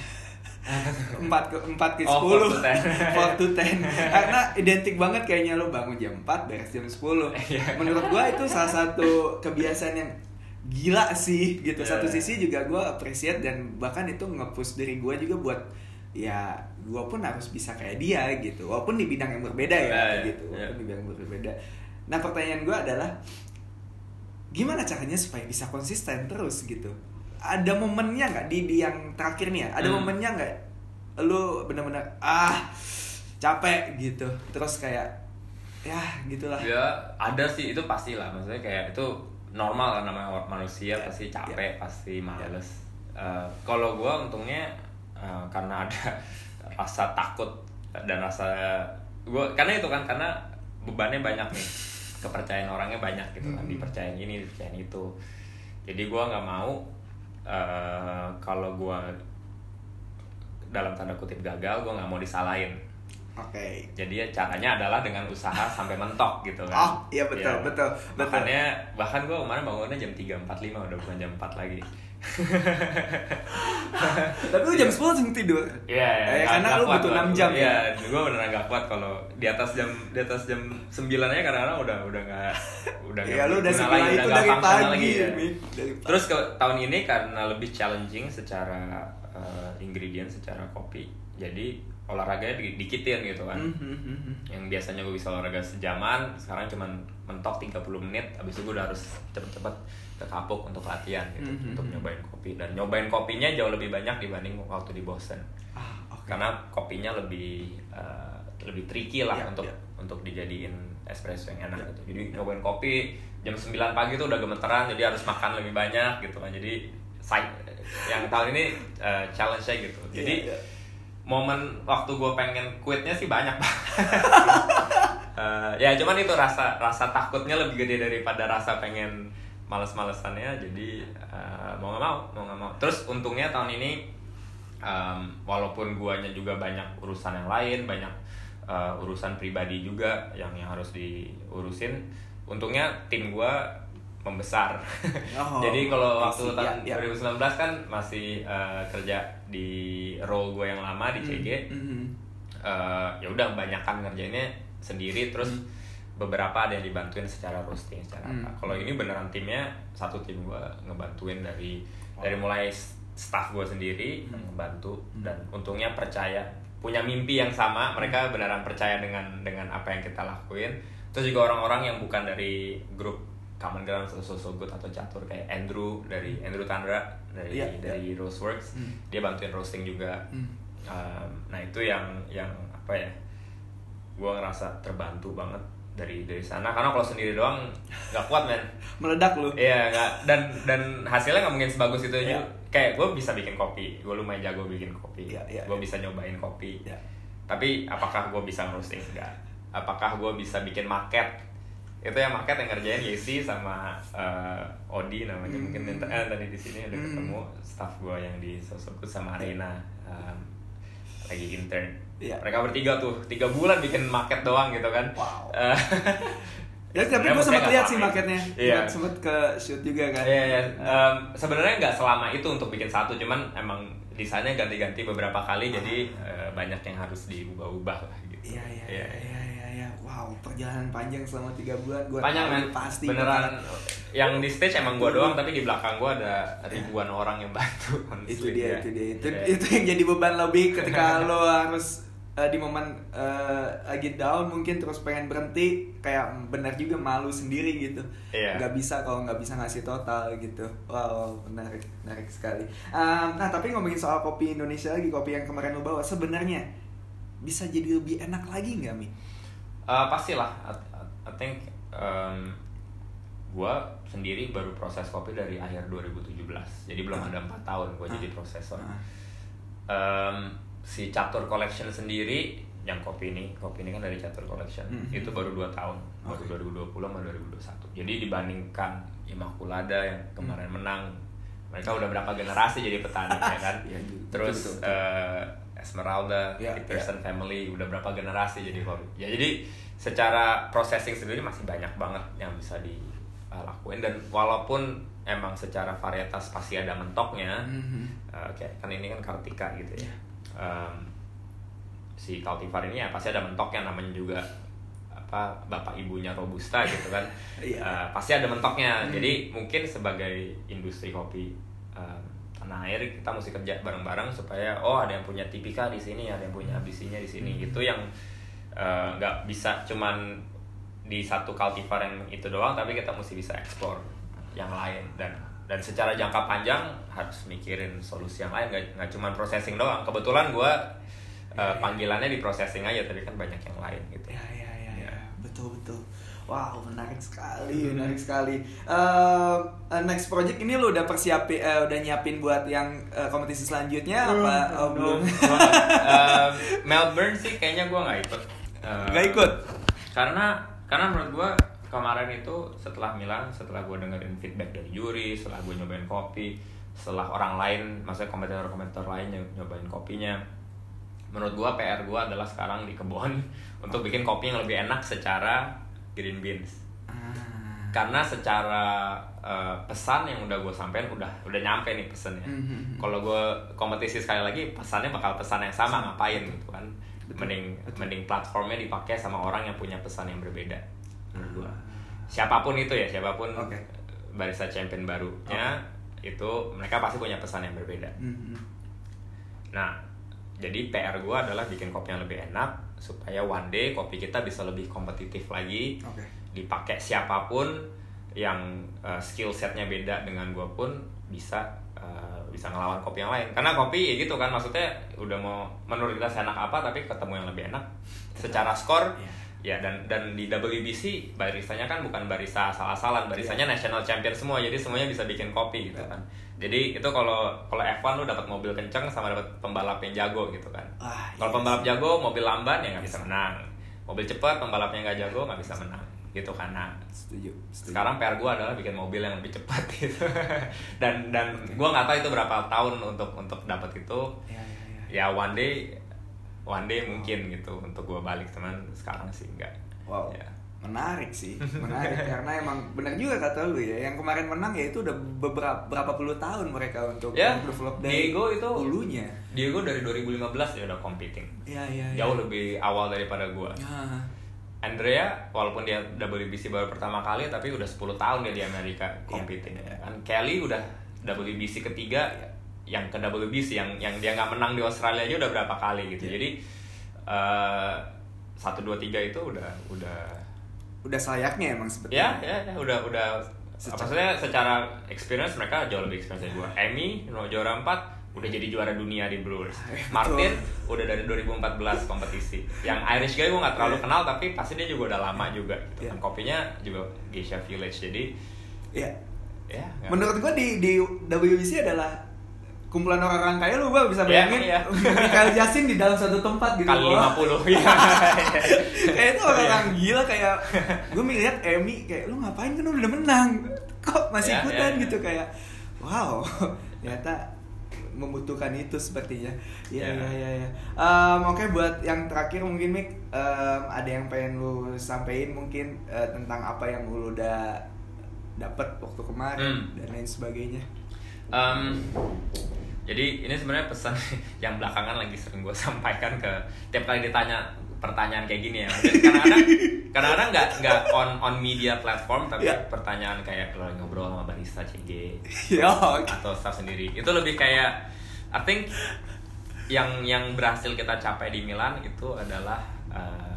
S1: empat ke empat ke
S2: Oh,
S1: sepuluh.
S2: 4 to 10.
S1: Four to 10 karena identik banget kayaknya lo bangun jam 4 beres jam 10
S2: Iya.
S1: menurut gua itu salah satu kebiasaan yang gila sih gitu.
S2: Iya.
S1: satu sisi juga gua appreciate dan bahkan itu nge-push diri gua juga buat ya gua pun harus bisa kayak dia gitu. Walaupun di bidang yang berbeda ya
S2: Iya,
S1: gitu. Walaupun di bidang yang berbeda. Nah pertanyaan gua adalah gimana caranya supaya bisa konsisten terus gitu ada momennya nggak di, di yang terakhir nih ya? Ada
S2: Hmm.
S1: momennya nggak? Lu bener-bener ah capek gitu. Terus kayak ya gitulah.
S2: Ya ada sih itu pasti lah maksudnya kayak itu normal kan namanya manusia
S1: Ya,
S2: pasti
S1: ya.
S2: capek pasti males. Eh, kalau gue untungnya eh, karena ada rasa takut dan rasa gue karena itu kan karena bebannya banyak nih. Kepercayaan orangnya banyak gitu kan
S1: Hmm.
S2: dipercayain ini dipercayain itu. Jadi gue nggak mau eh, kalau gue dalam tanda kutip gagal gue nggak mau disalahin
S1: oke
S2: jadi ya caranya adalah dengan usaha sampai mentok gitu kan.
S1: Oh, iya betul,
S2: Ya.
S1: betul, betul.
S2: Makanya bahkan gue kemarin bangunnya jam 3.45 udah bukan jam 4 lagi.
S1: tapi lu jam 10 langsung tidur
S2: Iya,
S1: Eh, karena lu butuh 6 jam
S2: Iya,
S1: ya
S2: gue beneran gak kuat kalau di atas jam di atas jam 9 aja kadang-kadang udah udah nggak udah nggak
S1: ya lu udah
S2: lagi,
S1: itu dari pagi
S2: ya.
S1: Mik. Dari pagi.
S2: Terus ke tahun ini karena lebih challenging secara eh, ingredient secara kopi. Jadi olahraganya di- dikitin gitu kan.
S1: Hmm, hmm, hmm,
S2: yang biasanya gue bisa olahraga sejaman sekarang cuman mentok 30 menit habis itu gue udah harus cepet-cepet ke kapuk untuk latihan gitu
S1: Mhm.
S2: untuk nyobain kopi dan nyobain kopinya jauh lebih banyak dibanding waktu di Boston
S1: ah oke
S2: karena kopinya lebih eh, lebih tricky lah
S1: Iya,
S2: untuk
S1: iya.
S2: untuk dijadiin espresso yang enak
S1: Iya.
S2: gitu jadi nyobain kopi jam 9 pagi tuh udah gemeteran jadi harus makan lebih banyak gitu kan jadi side yang tahun ini eh, challenge-nya gitu jadi
S1: Iya, iya.
S2: momen waktu gue pengen quitnya sih banyak banget Eh, ya cuman itu rasa rasa takutnya lebih gede daripada rasa pengen males-malesannya jadi eh, mau nggak mau mau nggak mau. Terus untungnya tahun ini em, walaupun guanya juga banyak urusan yang lain banyak eh, urusan pribadi juga yang yang harus diurusin untungnya tim gua membesar.
S1: Oh,
S2: jadi kalau waktu tahun
S1: Ya, ya.
S2: 2019 kan masih eh, kerja di role gue yang lama di CG
S1: Hmm, hmm,
S2: eh, ya udah kebanyakan ngerjainnya sendiri terus beberapa ada yang dibantuin secara roasting secara
S1: Hmm.
S2: apa kalau ini beneran timnya satu tim gua ngebantuin dari dari mulai staff gue sendiri
S1: Hmm.
S2: ngebantu dan untungnya percaya punya mimpi yang sama mereka
S1: Hmm.
S2: beneran percaya dengan dengan apa yang kita lakuin terus juga orang-orang yang bukan dari grup Common Ground atau So So Good atau catur kayak Andrew dari Andrew Tandra dari
S1: Iya,
S2: dari Roseworks
S1: Hmm.
S2: dia bantuin roasting juga
S1: Hmm.
S2: Um, nah itu yang yang apa ya gue ngerasa terbantu banget dari dari sana. Karena kalau sendiri doang nggak kuat men.
S1: Meledak lu.
S2: Iya nggak. Dan dan hasilnya nggak mungkin sebagus itu. Aja
S1: Iya.
S2: kayak gue bisa bikin kopi. Gue lumayan jago bikin kopi.
S1: Iya, iya,
S2: gue
S1: iya.
S2: bisa nyobain kopi.
S1: Ya
S2: tapi apakah gue bisa ngerosting enggak apakah gue bisa bikin market? Itu yang market yang ngerjain Yesi sama eh, Odi namanya.
S1: Hmm.
S2: mungkin yang- eh, tadi di sini udah
S1: Hmm.
S2: ketemu staff gue yang di Sosokut sama Arena. Em, lagi intern
S1: Iya.
S2: mereka bertiga tuh tiga bulan bikin market doang gitu kan
S1: Wow.
S2: Eh,
S1: Ya, tapi gue sempat lihat sih marketnya.
S2: Iya.
S1: Sempat ke shoot juga kan.
S2: Iya, iya. Em, sebenarnya nggak selama itu untuk bikin satu, cuman emang desainnya ganti-ganti beberapa kali, jadi eh, banyak yang harus diubah-ubah lah gitu.
S1: Iya, iya, iya, iya. Wow, perjalanan panjang selama tiga bulan. Gua
S2: Panjang men,
S1: Pasti.
S2: beneran. Yang di stage emang gua doang, tapi di belakang gua ada ribuan orang yang bantu.
S1: Itu
S2: honestly,
S1: dia,
S2: ya.
S1: itu dia. Itu,
S2: Iya.
S1: itu yang jadi beban lebih ketika lo harus eh, di momen eh, lagi down mungkin terus pengen berhenti kayak benar juga malu sendiri gitu
S2: Iya.
S1: nggak bisa kalau nggak bisa ngasih total gitu wow menarik menarik sekali Em, nah tapi ngomongin soal kopi Indonesia lagi kopi yang kemarin lo bawa sebenarnya bisa jadi lebih enak lagi nggak mi
S2: Eh, pastilah, I, I- think em, gua sendiri baru proses kopi dari akhir 2017, jadi belum
S1: Ah.
S2: ada empat tahun gua
S1: Ah.
S2: jadi prosesor. Em, si Catur Collection sendiri yang kopi ini kopi ini kan dari Catur Collection
S1: Mhm.
S2: itu baru dua tahun baru
S1: Oke.
S2: 2020 sama 2021 jadi dibandingkan Immaculada yang kemarin menang mereka udah berapa generasi jadi petani ya kan
S1: Iya,
S2: terus
S1: betul, betul.
S2: eh, Esmeralda the Pearson family udah berapa generasi jadi kopi ya jadi secara processing sendiri masih banyak banget yang bisa dilakuin dan walaupun emang secara varietas pasti ada mentoknya
S1: Mhm.
S2: Uh, kayak kan ini kan Kartika gitu ya. Um, si cultivar ini ya pasti ada mentoknya namanya juga apa bapak ibunya robusta gitu kan.
S1: Iya.
S2: Uh, pasti ada mentoknya. Jadi mungkin sebagai industri kopi um, tanah air kita mesti kerja bareng-bareng supaya oh ada yang punya tipika di sini, ada yang punya abisinya di sini. Itu yang uh, nggak bisa cuman di satu cultivar yang itu doang tapi kita mesti bisa eksplor yang lain dan dan secara jangka panjang harus mikirin solusi yang lain nggak nggak cuma processing doang kebetulan gue panggilannya di processing aja tapi kan banyak yang lain gitu
S1: Ya, ya, ya,
S2: Ya.
S1: ya. betul betul. Wow, menarik sekali, menarik sekali. Eh, next project ini lo udah persiapin, eh, udah nyiapin buat yang eh, kompetisi selanjutnya apa? Oh, belum.
S2: Eh, Melbourne sih kayaknya gue nggak ikut Eh,
S1: Nggak ikut?
S2: karena karena menurut gue kemarin itu setelah Milan setelah gue dengerin feedback dari juri setelah gue nyobain kopi setelah orang lain maksudnya komentar-komentar lain yang nyobain kopinya menurut gue PR gue adalah sekarang di kebun untuk bikin kopi yang lebih enak secara green beans.
S1: Ah.
S2: karena secara eh, pesan yang udah gue sampein udah udah nyampe nih pesannya
S1: Mhm.
S2: kalau gue kompetisi sekali lagi pesannya bakal pesan yang sama ngapain gitu kan. Mending mending platformnya dipakai sama orang yang punya pesan yang berbeda menurut gue siapa pun itu ya siapa pun
S1: Oke.
S2: barista champion barunya itu mereka pasti punya pesan yang berbeda.
S1: Mhm.
S2: Nah, jadi PR gue adalah bikin kopi yang lebih enak supaya one day kopi kita bisa lebih kompetitif lagi,
S1: Oke.
S2: dipakai siapa pun yang uh, skill setnya beda dengan gue pun bisa uh, bisa ngelawan kopi yang lain. Karena kopi ya gitu kan, maksudnya udah mau menurut kita seenak apa tapi ketemu yang lebih enak. Secara skor
S1: Iya.
S2: ya dan dan di WBC baristanya kan bukan barista asal-asalan, baristanya national champion semua, jadi semuanya bisa bikin kopi gitu kan. Jadi itu kalau kalau F1 lu dapat mobil kenceng sama dapat pembalap yang jago gitu kan.
S1: Wah,
S2: Kalau
S1: iya
S2: pembalap jago, mobil lamban ya nggak bisa menang. Mobil cepat, pembalapnya nggak jago nggak bisa menang. Gitu kan. Nah,
S1: Setuju. setuju.
S2: sekarang PR gue adalah bikin mobil yang lebih cepat gitu. dan dan gue nggak tahu itu berapa tahun untuk untuk dapat itu.
S1: Ya, ya, ya.
S2: Ya one day, one day mungkin gitu untuk gue balik teman. Sekarang sih enggak.
S1: Wow.
S2: Ya.
S1: Menarik sih, menarik karena emang benar juga kata lu ya. Yang kemarin menang ya itu udah beberapa berapa puluh tahun mereka untuk
S2: Ya,
S1: develop dari
S2: Diego itu
S1: hulunya.
S2: Diego dari 2015 dia udah competing.
S1: Ya, ya, ya.
S2: Jauh lebih awal daripada gue.
S1: Ya.
S2: Andrea walaupun dia WBC baru pertama kali tapi udah 10 tahun dia di Amerika competing
S1: Iya, iya.
S2: kan Kelly udah WBC ketiga yang ke WBC yang yang dia nggak menang di Australia aja udah berapa kali gitu
S1: Iya.
S2: jadi eh, satu dua tiga itu udah udah
S1: Udah selayaknya emang sebetulnya.
S2: ya ya, ya udah udah
S1: Secara-
S2: maksudnya secara experience mereka jauh lebih experience dari gua Emmy no juara 4 udah jadi juara dunia di Brewers. Martin udah dari 2014 kompetisi yang Irish guy gua nggak terlalu
S1: Iya.
S2: kenal tapi pasti dia juga udah lama juga gitu
S1: Iya.
S2: kan kopinya juga Geisha Village jadi
S1: Ya.
S2: ya nggak-
S1: Menurut gua di di WBC adalah kumpulan orang-orang kaya lu gua bisa
S2: Iya,
S1: bayangin
S2: iya.
S1: Michael Jasin di dalam satu tempat gitu
S2: kali
S1: Wah.
S2: 50 ya
S1: kayak itu orang gila kayak gue melihat Emmy kayak lu ngapain kan lu udah menang kok masih
S2: Ya,
S1: ikutan
S2: ya.
S1: gitu kayak wow ternyata membutuhkan itu sepertinya ya
S2: Ya.
S1: ya ya ya Em, oke buat yang terakhir mungkin Mik em, ada yang pengen lu sampein mungkin eh, tentang apa yang lu udah dapat waktu kemarin
S2: Hmm.
S1: dan lain sebagainya
S2: Em, jadi ini sebenarnya pesan yang belakangan lagi sering gue sampaikan ke tiap kali ditanya pertanyaan kayak gini ya. Kadang-kadang kadang-kadang nggak nggak on on media platform tapi
S1: Ya.
S2: pertanyaan kayak kalau ngobrol sama barista CG
S1: ya oke
S2: atau staff sendiri itu lebih kayak I think yang yang berhasil kita capai di Milan itu adalah eh,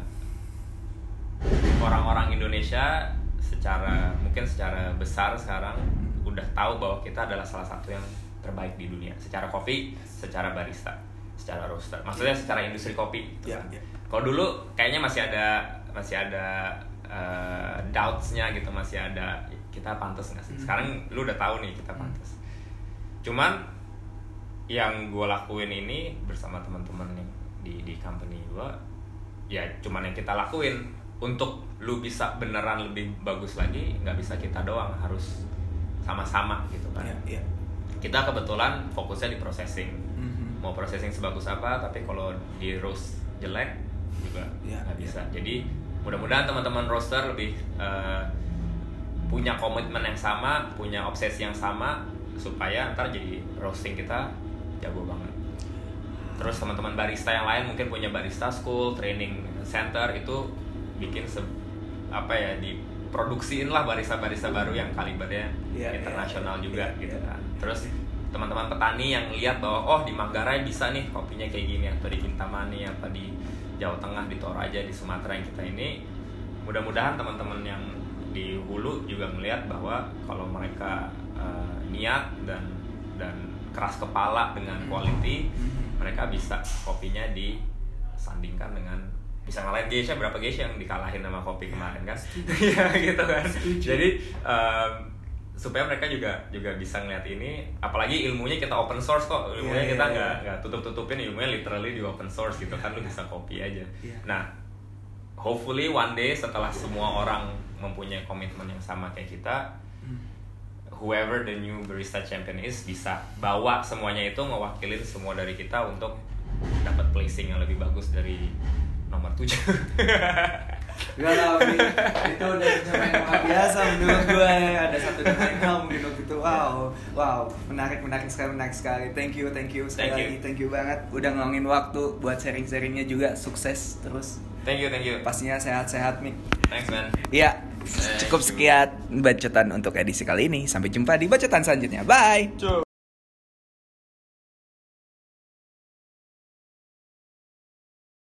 S2: orang-orang Indonesia secara mungkin secara besar sekarang udah tahu bahwa kita adalah salah satu yang terbaik di dunia secara kopi, secara barista, secara roaster. Maksudnya secara industri kopi. gitu
S1: Ya,
S2: kan.
S1: ya.
S2: Kalau dulu kayaknya masih ada masih ada eh, doubts-nya gitu, masih ada kita pantas nggak sih? Sekarang lu udah tahu nih kita pantas. Cuman yang gue lakuin ini bersama teman-teman nih di di company gue ya cuman yang kita lakuin untuk lu bisa beneran lebih bagus lagi nggak bisa kita doang harus sama-sama gitu kan
S1: Iya, iya.
S2: Kita kebetulan fokusnya di processing
S1: Mhm.
S2: mau processing sebagus apa tapi kalau di roast jelek juga
S1: Iya,
S2: nggak
S1: iya.
S2: bisa jadi mudah-mudahan teman-teman roaster lebih eh, punya komitmen yang sama punya obsesi yang sama supaya ntar jadi roasting kita jago banget terus teman-teman barista yang lain mungkin punya barista school training center itu bikin se- apa ya diproduksiin lah barista-barista baru yang kalibernya
S1: Iya,
S2: internasional
S1: iya,
S2: juga
S1: iya,
S2: gitu
S1: iya.
S2: kan terus teman-teman petani yang lihat bahwa oh di Manggarai bisa nih kopinya kayak gini atau di Kintamani apa di Jawa Tengah di Toraja di Sumatera yang kita ini. Mudah-mudahan teman-teman yang di hulu juga melihat bahwa kalau mereka eh, niat dan dan keras kepala dengan quality mereka bisa kopinya disandingkan dengan bisa ngalahin Geisha berapa Geisha yang dikalahin sama kopi kemarin kan? Iya gitu kan. Jadi em, supaya mereka juga juga bisa ngeliat ini apalagi ilmunya kita open source kok ilmunya
S1: Iya,
S2: kita
S1: iya,
S2: nggak
S1: iya.
S2: nggak tutup tutupin ilmunya literally di open source gitu kan lu bisa copy aja
S1: Iya.
S2: nah hopefully one day setelah semua orang mempunyai komitmen yang sama kayak kita
S1: Hmm.
S2: whoever the new barista champion is bisa bawa semuanya itu mewakilin semua dari kita untuk dapat placing yang lebih bagus dari nomor 7
S1: Gak Wi. itu udah yang luar biasa menurut gue ada satu hal mungkin waktu itu wow wow. Menarik menarik sekali menarik sekali. Thank you thank you sekali
S2: Thank you.
S1: lagi. Thank you banget. Udah ngeluangin waktu buat sharing sharingnya juga. Sukses terus.
S2: Thank you thank you.
S1: Pastinya sehat-sehat Mik
S2: thanks man.
S1: Iya, cukup
S2: you.
S1: sekian bacotan untuk edisi kali ini. Sampai jumpa di bacotan selanjutnya. Bye.